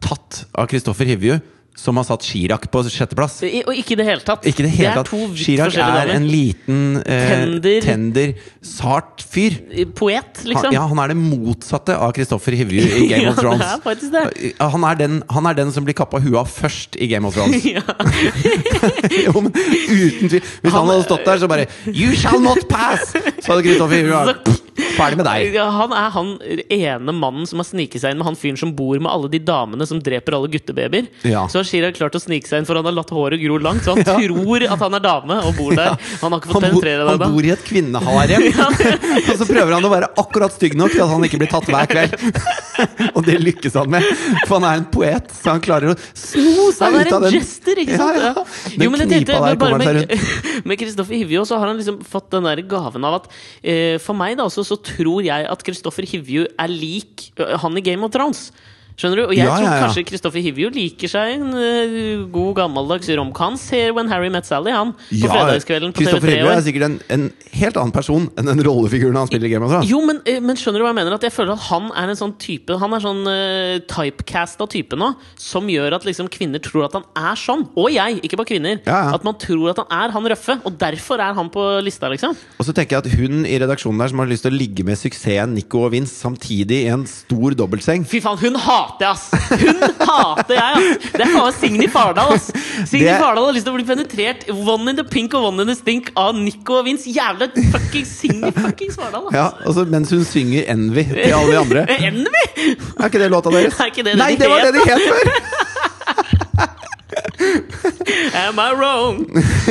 tatt av Kristoffer Hivju, som har satt Chirag på sjetteplass. I- Og ikke i det hele tatt. Ikke det hele tatt. to Chirag forskjellige er en liten eh, Tender. tender, sart fyr. Poet, Han, liksom. ja, han er det motsatte av Kristoffer Hivju i Game Ja, of Thrones. det er faktisk det. Han er, den, han er den som blir kappa huet av først i Game of Thrones. Ja. jo, men uten tvil. Hvis han, Han- hadde stått der, så bare You shall not pass! Så hadde Kristoffer Hivju ferdig med deg. Han er han ene mannen som har sniket seg inn med han fyren som bor med alle de damene som dreper alle guttebabyer. Ja. Så har klart å snike seg inn, for han har latt håret gro langt, så han tror at han er dame og bor der. Han har ikke fått penetrere det han bor i et kvinneharem, og så prøver han å være akkurat stygg nok til at han ikke blir tatt hver kveld. og det lykkes han med, for han er en poet, så han klarer å sno seg ut av den. Han er en jester, ikke sant? Ja, ja. Ja. Den Jo, men knipa der kommer han seg med, med Kristoffer Hivju så har han liksom fått den der gaven av at eh, For meg da også så tror jeg at Kristoffer Hivju er lik han i Game of Thrones. Skjønner du? Og jeg Ja, tror ja, ja. kanskje Kristoffer Hivju liker seg en uh, god gammeldags romk. Han ser When Harry Met Sally, han. På fredagskvelden på TV3. Hivju er sikkert en, en helt annen person enn den rollefiguren han spiller i Game of Thrones. Jo, men, eh, men skjønner du hva jeg mener? At jeg føler at han er en sånn type Han er sånn uh, typecasta type nå, som gjør at liksom kvinner tror at han er sånn. Og jeg, ikke bare kvinner. At man tror at han er han røffe, og derfor er han på lista, liksom. Og så tenker jeg at hun i redaksjonen der som har lyst til å ligge med suksessen Nico og Vince samtidig i en stor dobbeltseng Fy faen, hun hater jeg, ass! Hun hater jeg, ass! Det er faen Signy Fardal, ass! Signy Det- Fardal har lyst til å bli penetrert one in the pink og one in the stink av Nico og Vince. Jævla fucking Signy fuckings Fardal, ass! Ja, altså Mens hun synger Envy til alle de andre. Envy! Er ikke det låta deres? Er det det Nei, de det var det de het før! Am I wrong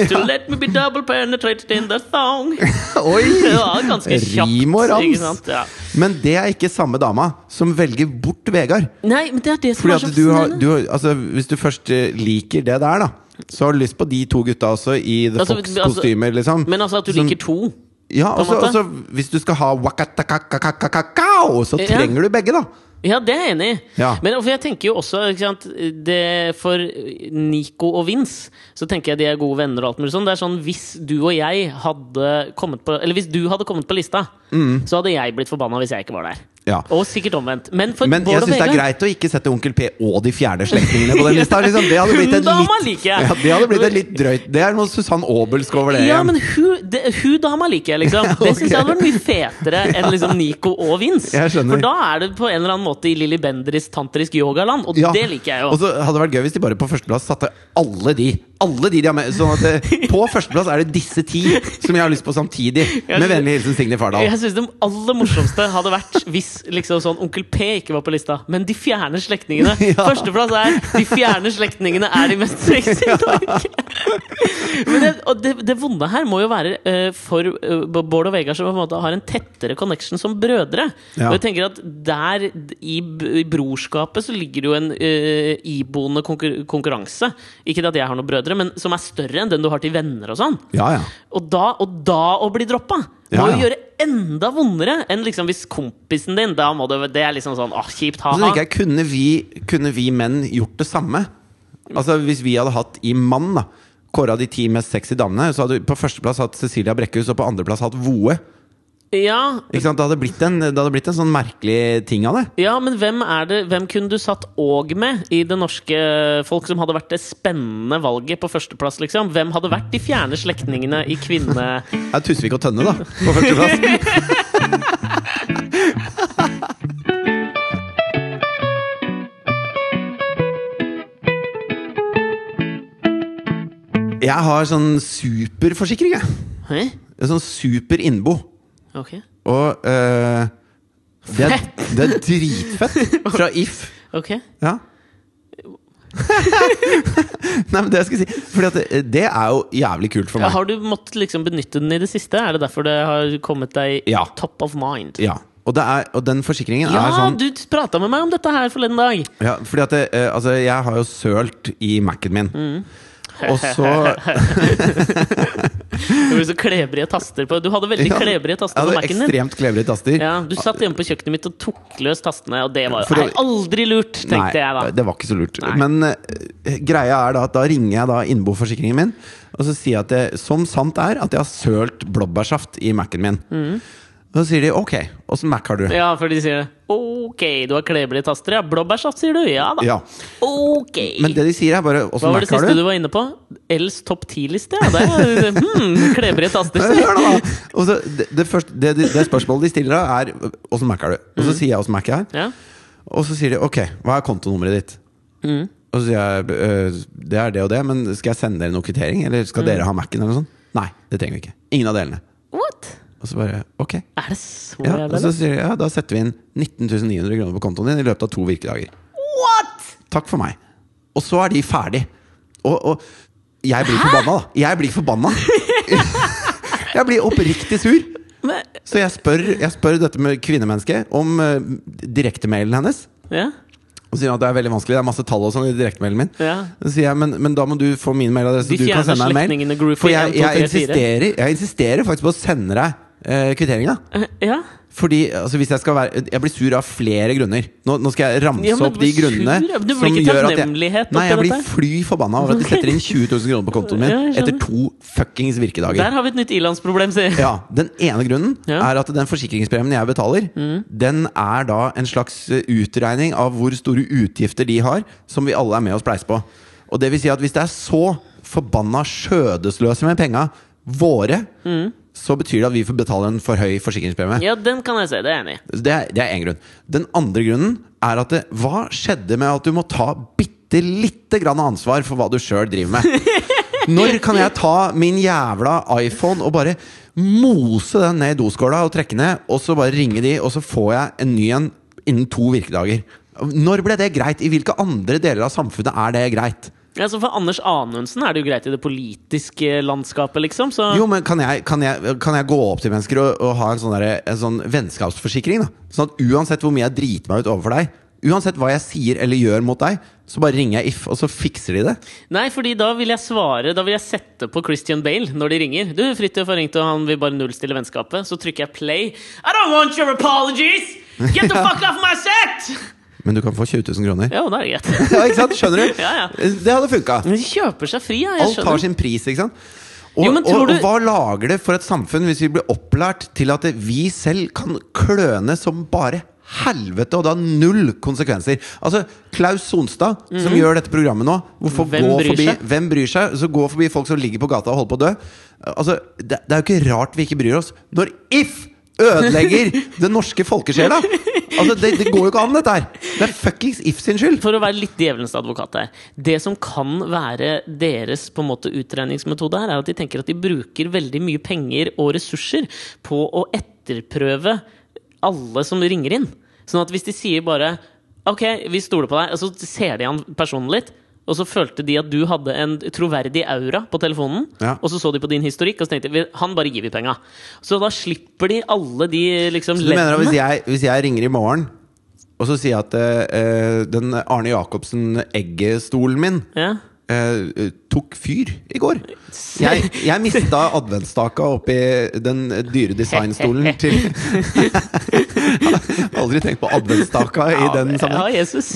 to let me be double penetrated in the thong? Oi! Det var ganske kjapt. Rim og rams. Ja. Men det er ikke samme dama som velger bort Vegard. Nei, men det er det som Fordi er så du har, du, har- altså, Hvis du først eh, liker det der, da, så har du lyst på de to gutta også i The Altså, Fox-kostymer, liksom. Men altså at du Som- liker to. Ja, på en altså, altså Hvis du skal ha wakatakakakakakao, så Ja. trenger du begge, da. Ja, det er jeg enig i. Ja. Men for jeg tenker jo også sant, det, For Nico og Vince så tenker jeg de er gode venner. og alt mulig sånn. Det er sånn Hvis du og jeg hadde kommet på Eller hvis du hadde kommet på lista, så hadde jeg blitt forbanna hvis jeg ikke var der. Mm. Ja. Og sikkert omvendt. Men Men jeg syns det er greit å ikke sette Onkel P og de fjerne slektningene på den lista. Liksom. Det hadde blitt en litt ja, Det hadde blitt en litt drøyt Det er noe Susann Aabelsk over det Ja, men hun, det, hun dama liker jeg, liksom. Det syns jeg hadde vært mye fetere enn liksom Nico og Vince. For da er det på en eller annen måte i Lilly Bendris tantrisk yogaland, og Ja. det liker jeg jo. Og så hadde det vært gøy hvis de bare på førsteplass satte alle de. Alle de de har med Sånn at det, på førsteplass er det disse ti som jeg har lyst på samtidig. Med vennlig hilsen Signe Fardal. Jeg syns det aller morsomste hadde vært hvis liksom sånn Onkel P ikke var på lista, men de fjerne slektningene. Ja. Førsteplass er 'De fjerne slektningene er de mest sexy i Norge'. Men det, det, det vonde her må jo være uh, for uh, Bård og Vegard som på en måte har en tettere connection som brødre. Ja. Og jeg tenker at der i, i brorskapet så ligger det jo en uh, iboende konkur konkurranse. Ikke det at jeg har noen brødre, men som er større enn den du har til venner og sånn. Ja, ja. Og da, og da å bli droppa må Ja, ja. jo gjøre enda vondere enn liksom hvis kompisen din Da må du, det er liksom sånn åh, kjipt, ha-ha. Så jeg, kunne vi, kunne vi menn gjort det samme? Altså Hvis vi hadde hatt i mann da kåra de ti mest sexy damene, så hadde vi på førsteplass hatt Cecilia Brekkhus og på andreplass hatt Voe. Ja, Ikke sant? Det hadde blitt en, det hadde blitt en sånn merkelig ting av det. Ja, men hvem er det Hvem kunne du satt òg med i det norske folk som hadde vært det spennende valget på førsteplass, liksom? Hvem hadde vært de fjerne slektningene i kvinne... Det er Tusvik og Tønne, da, på førsteplass. Jeg har sånn superforsikring, jeg. Hæ? Sånn super innbo. Ok. Og eh, det, er, det er dritfett fra If. Ok. Ja. Nei, men det jeg skulle si Fordi at det, det er jo jævlig kult for Ja, meg. har du måttet liksom benytte den i det siste? Er det derfor det har kommet deg Ja. top of mind? Ja. Og, det er, og den forsikringen Ja, er sånn du prata med meg om dette her forleden dag! ja, Fordi at det, eh, altså, jeg har jo sølt i Mac-en min. Mm. Og så Det ble så klebrige taster på Du hadde veldig Ja, klebrige taster på Mac-en din. ekstremt klebrige taster. Ja, du satt hjemme på kjøkkenet mitt og tok løs tastene, og det var jo aldri lurt, tenkte Nei, jeg da. det var ikke så lurt. Nei. Men uh, greia er da at da ringer jeg da innboforsikringen min, og så sier jeg at det, som sant er, at jeg har sølt blåbærsaft i Mac-en min. Og så sier de ok, åssen Mac har du? Mm. Ja, for de sier ok, du har klebrige taster, ja. Blåbærsaft, sier du? Ja da. Ja. Ok. Men det de sier, er bare Hva var det siste du? du var inne på? Els topp 10-liste? Ja, det hmm, klebrige taster. Hør da, da. Og så det, det, første, det, det, spørsmålet de stiller da, er åssen Mac har du? Og så sier jeg åssen Mac jeg har. Ja. Og så sier de ok, hva er kontonummeret ditt? Og så sier jeg «Øh, det er det og det, men skal jeg sende dere noen kvittering? Eller skal dere ha Mac-en? eller noe sånt? Nei, det trenger vi ikke. Ingen av delene. Og så bare ok. Er det så Ja, jævlig? og så sier de ja, da setter vi inn 19 900 kroner på kontoen din i løpet av to virkedager. What?! Takk for meg. Og så er de ferdig. Og, og jeg blir forbanna, da. Jeg blir forbanna. jeg blir oppriktig sur. Men, Så jeg spør, jeg spør dette med kvinnemennesket om uh, direktemailen hennes. ja, Og sier at det er veldig vanskelig, det er masse tall og sånn i direktemailen min. ja. Så sier jeg, men, men da må du få min mailadresse, så du kan sende meg en mail. For jeg, 1, 2, 3, jeg, insisterer, jeg insisterer faktisk på å sende deg uh, kvitteringa. Eh, ja. Fordi altså, hvis jeg skal være Jeg blir sur av flere grunner. Nå, nå skal jeg ramse Ja, opp de grunnene du? Blir ikke takknemlighet Nei, jeg blir dette? fly forbanna over at de setter inn 20 000 kroner på kontoen min Ja, etter to fuckings virkedager. Der har vi et nytt ilandsproblem, sier Ja, Den ene grunnen Ja. er at den forsikringspremien jeg betaler, den er da en slags eh, utregning av hvor store utgifter de har, som vi alle er med og spleiser på. Og det vil si at hvis det er så forbanna skjødesløse med penga våre, så betyr det at vi får betale en for høy forsikringspremie. Ja, den kan jeg si, Det er jeg enig i. Det er, det er én grunn. Den andre grunnen er at det, hva skjedde med at du må ta bitte lite grann ansvar for hva du sjøl driver med? Når kan jeg ta min jævla iPhone og bare mose den ned i doskåla og trekke ned, og så bare ringe de, og så får jeg en ny en innen to virkedager? Når ble det greit? I hvilke andre deler av samfunnet er det greit? Ja, så For Anders Anundsen er det jo greit i det politiske landskapet, liksom. Så Jo, men kan jeg, kan jeg, kan jeg gå opp til mennesker og, og ha en sånn, der, en sånn vennskapsforsikring? da? Sånn at uansett hvor mye jeg driter meg ut overfor deg, uansett hva jeg sier eller gjør mot deg, så bare ringer jeg If, og så fikser de det. Nei, fordi da vil jeg svare Da vil jeg sette på Christian Bale når de ringer. Du, Fridtjof har ringt, og han vil bare nullstille vennskapet. Så trykker jeg play. I don't want your apologies! Get the fuck off my set! Men du kan få 20 000 kroner. Ja, da er det greit. Ja, ikke sant? Skjønner du? Ja, ja. Det hadde funka. Men de kjøper seg fri, ja. Jeg Alt har sin pris, ikke sant? Og, Jo, og, og hva lager det for et samfunn hvis vi blir opplært til at vi selv kan kløne som bare helvete, og det har null konsekvenser? Altså, Klaus Sonstad, som gjør dette programmet nå hvorfor Mhm. Hvem bryr forbi, seg? Hvem bryr seg? Så går forbi folk som ligger på gata og holder på å dø. Altså, det, det er jo ikke rart vi ikke bryr oss. Når If ødelegger den norske folkesjela! Altså, det, det går jo ikke an, dette her! Det er fuckings If sin skyld! For å være litt djevelens advokat her. Det som kan være deres på en måte utregningsmetode her, er at de tenker at de bruker veldig mye penger og ressurser på å etterprøve alle som ringer inn. Sånn at hvis de sier bare Ok, vi stoler på deg, og så ser de an personen litt. Og så følte de at du hadde en troverdig aura på telefonen. Ja. Og så så de på din historikk og så tenkte de han bare gir vi penga. Så da slipper de alle de liksom Så du mener at hvis jeg, hvis jeg ringer i morgen, og så sier jeg at uh, den Arne Jacobsen-eggestolen min Ja. uh, tok fyr i går. Jeg, jeg mista adventsstaka oppi den dyre designstolen til aldri tenkt på adventsstaka i den sammenheng. Ja, Jesus.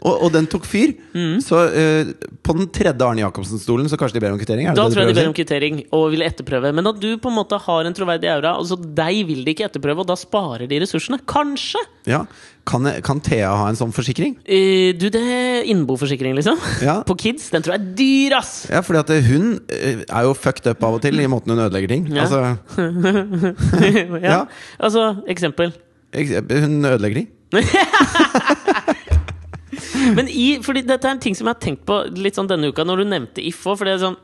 Og, og den tok fyr. Mm. Så uh, på den tredje Arne Jacobsen-stolen så kanskje de ber om kvittering? Er det Da tror jeg de ber om kvittering og vil etterprøve. Men at du på en måte har en troverdig aura, altså deg vil de ikke etterprøve, og da sparer de ressursene. Kanskje! Ja. Kan, kan Thea ha en sånn forsikring? Uh, du, det er innboforsikring, liksom. Ja. På kids. Den tror jeg er dyr, ass! Ja, fordi at hun eh, er jo fucked up av og til i måten hun ødelegger ting. Ja. Altså, ja. Ja. Altså, eksempel. hun ødelegger ting. Men i, fordi dette er en ting som jeg har tenkt på litt sånn denne uka, når du nevnte IFO. òg. sånn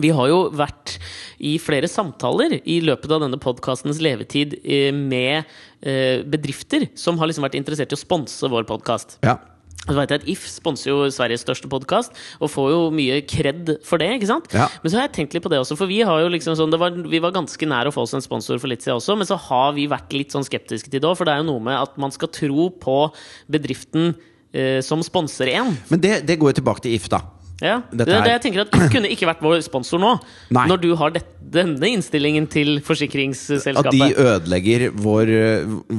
vi har jo vært i flere samtaler i løpet av denne podkastens levetid eh, med eh, bedrifter som har liksom vært interessert i å sponse vår podkast. Ja. Så vet jeg at If sponser jo Sveriges største podkast, og får jo mye kred for det. ikke sant? Ja. Men så har jeg tenkt litt på det også, for vi har jo liksom sånn, det var, vi var ganske nær å få oss en sponsor for litt siden også, men så har vi vært litt sånn skeptiske til det òg, for det er jo noe med at man skal tro på bedriften som sponser en. Men det, det går jo tilbake til If, da. Ja, det er det jeg tenker at Du kunne ikke vært vår sponsor nå, Nei. når du har det, denne innstillingen til forsikringsselskapet. At de ødelegger vår,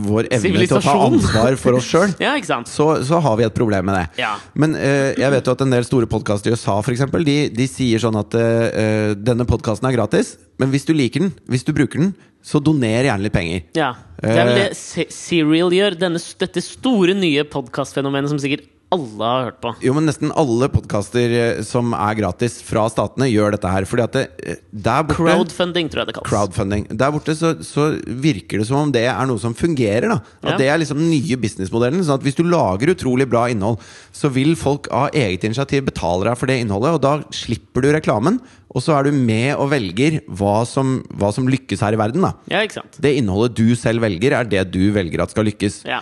vår evne til å ta ansvar for oss sjøl. Ja. Så, så har vi et problem med det. Ja. Men uh, jeg vet jo at en del store podkaster i USA for eksempel, de, de sier sånn at uh, denne podkasten er gratis, men hvis du liker den, hvis du bruker den, så doner gjerne litt penger. Ja. Det er vel det Serial gjør. Denne, dette store, nye podkastfenomenet som sikkert alle har hørt på. Jo, men nesten alle podkaster som er gratis fra statene, gjør dette her. Fordi at det, eh, der borte Crowdfunding, tror jeg det kalles. Crowdfunding. Der borte så, så virker det som om det er noe som fungerer. da At Ja. det er liksom den nye businessmodellen. Sånn at Hvis du lager utrolig bra innhold, så vil folk av eget initiativ betale deg for det innholdet. Og da slipper du reklamen, og så er du med og velger hva som, hva som lykkes her i verden. da Ja, ikke sant? Det innholdet du selv velger, er det du velger at skal lykkes. Ja.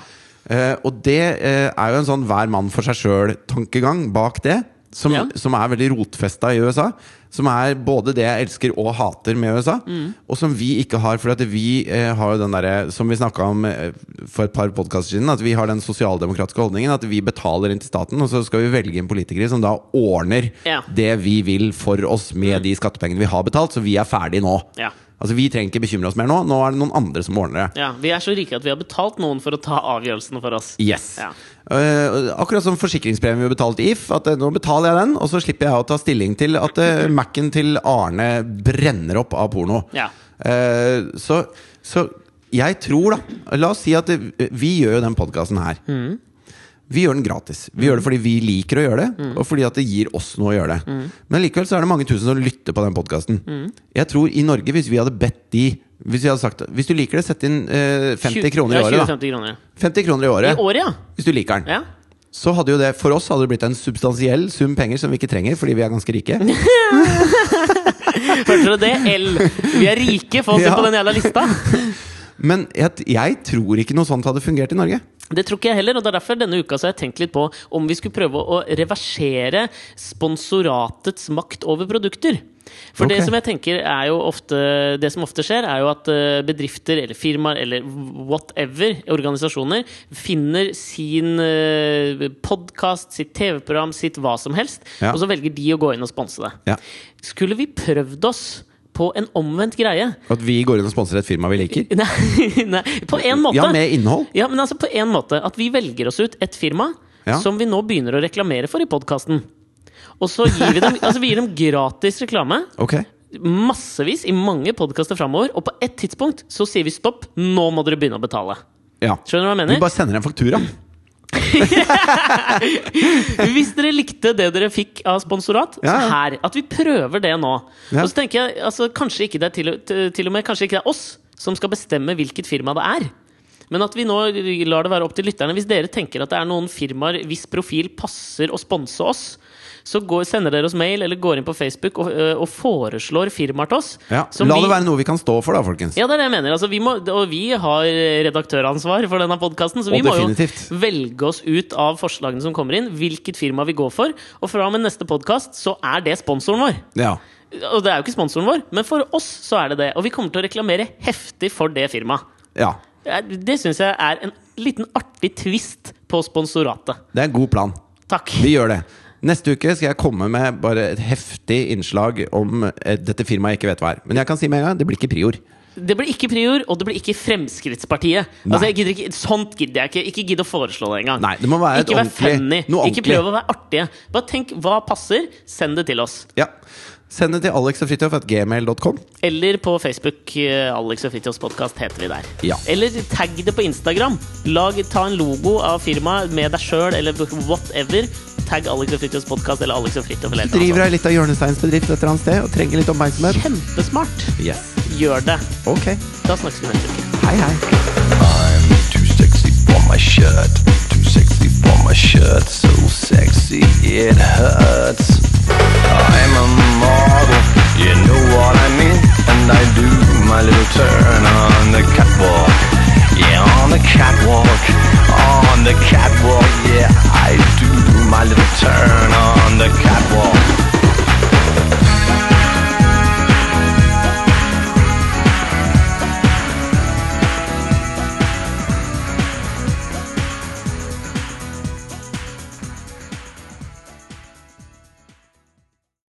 Eh, og det eh, er jo en sånn hver mann for seg sjøl-tankegang bak det. Som, Ja. som er veldig rotfesta i USA. Som er både det jeg elsker og hater med USA. Mm. Og som vi ikke har. For at vi eh, har jo den derre Som vi snakka om eh, for et par podkaster siden, at vi har den sosialdemokratiske holdningen at vi betaler inn til staten, og så skal vi velge inn politikere som da ordner Ja. det vi vil for oss med de skattepengene vi har betalt. Så vi er ferdig nå. Ja. Altså Vi trenger ikke bekymre oss mer nå. Nå er det noen andre som ordner det. ja. Vi er så rike at vi har betalt noen for å ta avgjørelsene for oss. Yes. Ja. uh, akkurat som forsikringspremien vi betalte If. At uh, nå betaler jeg den, og så slipper jeg å ta stilling til at uh, Mac-en til Arne brenner opp av porno. Ja. Uh, så, så jeg tror, da La oss si at vi gjør jo den podkasten her. Mm. Vi gjør den gratis. Vi gjør det fordi vi liker å gjøre det, og fordi at det gir oss noe å gjøre det. Mm. Men likevel så er det mange tusen som lytter på den podkasten. Jeg tror i Norge, hvis vi hadde bedt de Hvis vi hadde sagt Hvis du liker det, sett inn eh, 50 kroner i året. da 20-50 kroner. 50 kroner i I året, året, ja. hvis du liker den. ja. Så hadde jo det for oss hadde det blitt en substansiell sum penger som vi ikke trenger fordi vi er ganske rike. Hørte dere det? L. Vi er rike, få oss Ja. på den jævla lista. Men jeg, jeg tror ikke noe sånt hadde fungert i Norge. Det tror ikke jeg heller, og det er derfor denne uka så har jeg tenkt litt på om vi skulle prøve å reversere sponsoratets makt over produkter. For det som jeg tenker er jo ofte Det som ofte skjer, er jo at eh, bedrifter eller firmaer eller whatever, organisasjoner, finner sin podkast, sitt TV-program, sitt hva som helst, Ja. og så velger de å gå inn og sponse det. Ja. Skulle vi prøvd oss på en omvendt greie? At vi går inn og sponser et firma vi liker. Nei, nei på en måte. Ja, med innhold. Ja, men altså på en måte At vi velger oss ut et firma Ja. som vi nå begynner å reklamere for i podkasten. Og så gir vi dem, altså vi gir dem gratis reklame. Ok. Massevis i mange podkaster framover. Og på et tidspunkt så sier vi stopp. Nå må dere begynne å betale. Ja. Skjønner du hva jeg mener? Vi bare sender en faktura. Hvis dere likte det dere fikk av sponsorat, så her. At vi prøver det nå. Og så tenker jeg altså, kanskje ikke det er til, til, til og med Kanskje ikke det er oss som skal bestemme hvilket firma det er. Men at vi nå lar det være opp til lytterne. Hvis dere tenker at det er noen firmaer hvis profil passer å sponse oss, så går, sender dere oss mail eller går inn på Facebook og, og foreslår firmaer til oss. Ja. La vi- det være noe vi kan stå for, da, folkens. Ja, det er det jeg mener. Altså, vi må, og vi har redaktøransvar for denne podkasten, så vi må definitivt. jo velge oss ut av forslagene som kommer inn, hvilket firma vi går for. Og fra og med neste podkast så er det sponsoren vår. Ja. Og det er jo ikke sponsoren vår, men for oss så er det det. Og vi kommer til å reklamere heftig for det firmaet. ja. Det- Det syns jeg er en liten artig twist på sponsoratet. Det er en god plan. Takk. Vi gjør det. Neste uke skal jeg komme med bare et heftig innslag om eh, dette firmaet jeg ikke vet hva er. Men jeg kan si med en gang det blir ikke Prior. Det blir ikke Prior, og det blir ikke Fremskrittspartiet. Altså, ikke, sånt gidder jeg ikke. Ikke gidd å foreslå det engang. Nei, det må være ikke vær funny. Ikke prøv å være artige. Bare tenk hva passer. Send det til oss. Ja. Send det til alexogfritjof.gmail.com. Eller på Facebook. eh, Alex og Fritjofs podkast heter vi der. Ja. Eller tagg det på Instagram. Lag, ta en logo av firmaet med deg sjøl eller whatever. Tagg Alex og Fritjofs podkast eller Alex og Fritjof. eller Driver ei lita hjørnesteinsbedrift et eller annet sted og trenger litt oppmerksomhet. Kjempesmart. Yes. Gjør det. Ok. Da snakkes vi neste uke. Hei, hei. I'm too sexy for my shirt. Sexy for my shirt. So sexy it hurts. I'm a model, you know what I mean. And I do my little turn on the catwalk. Yeah, on the catwalk. On the catwalk, yeah, I do my little turn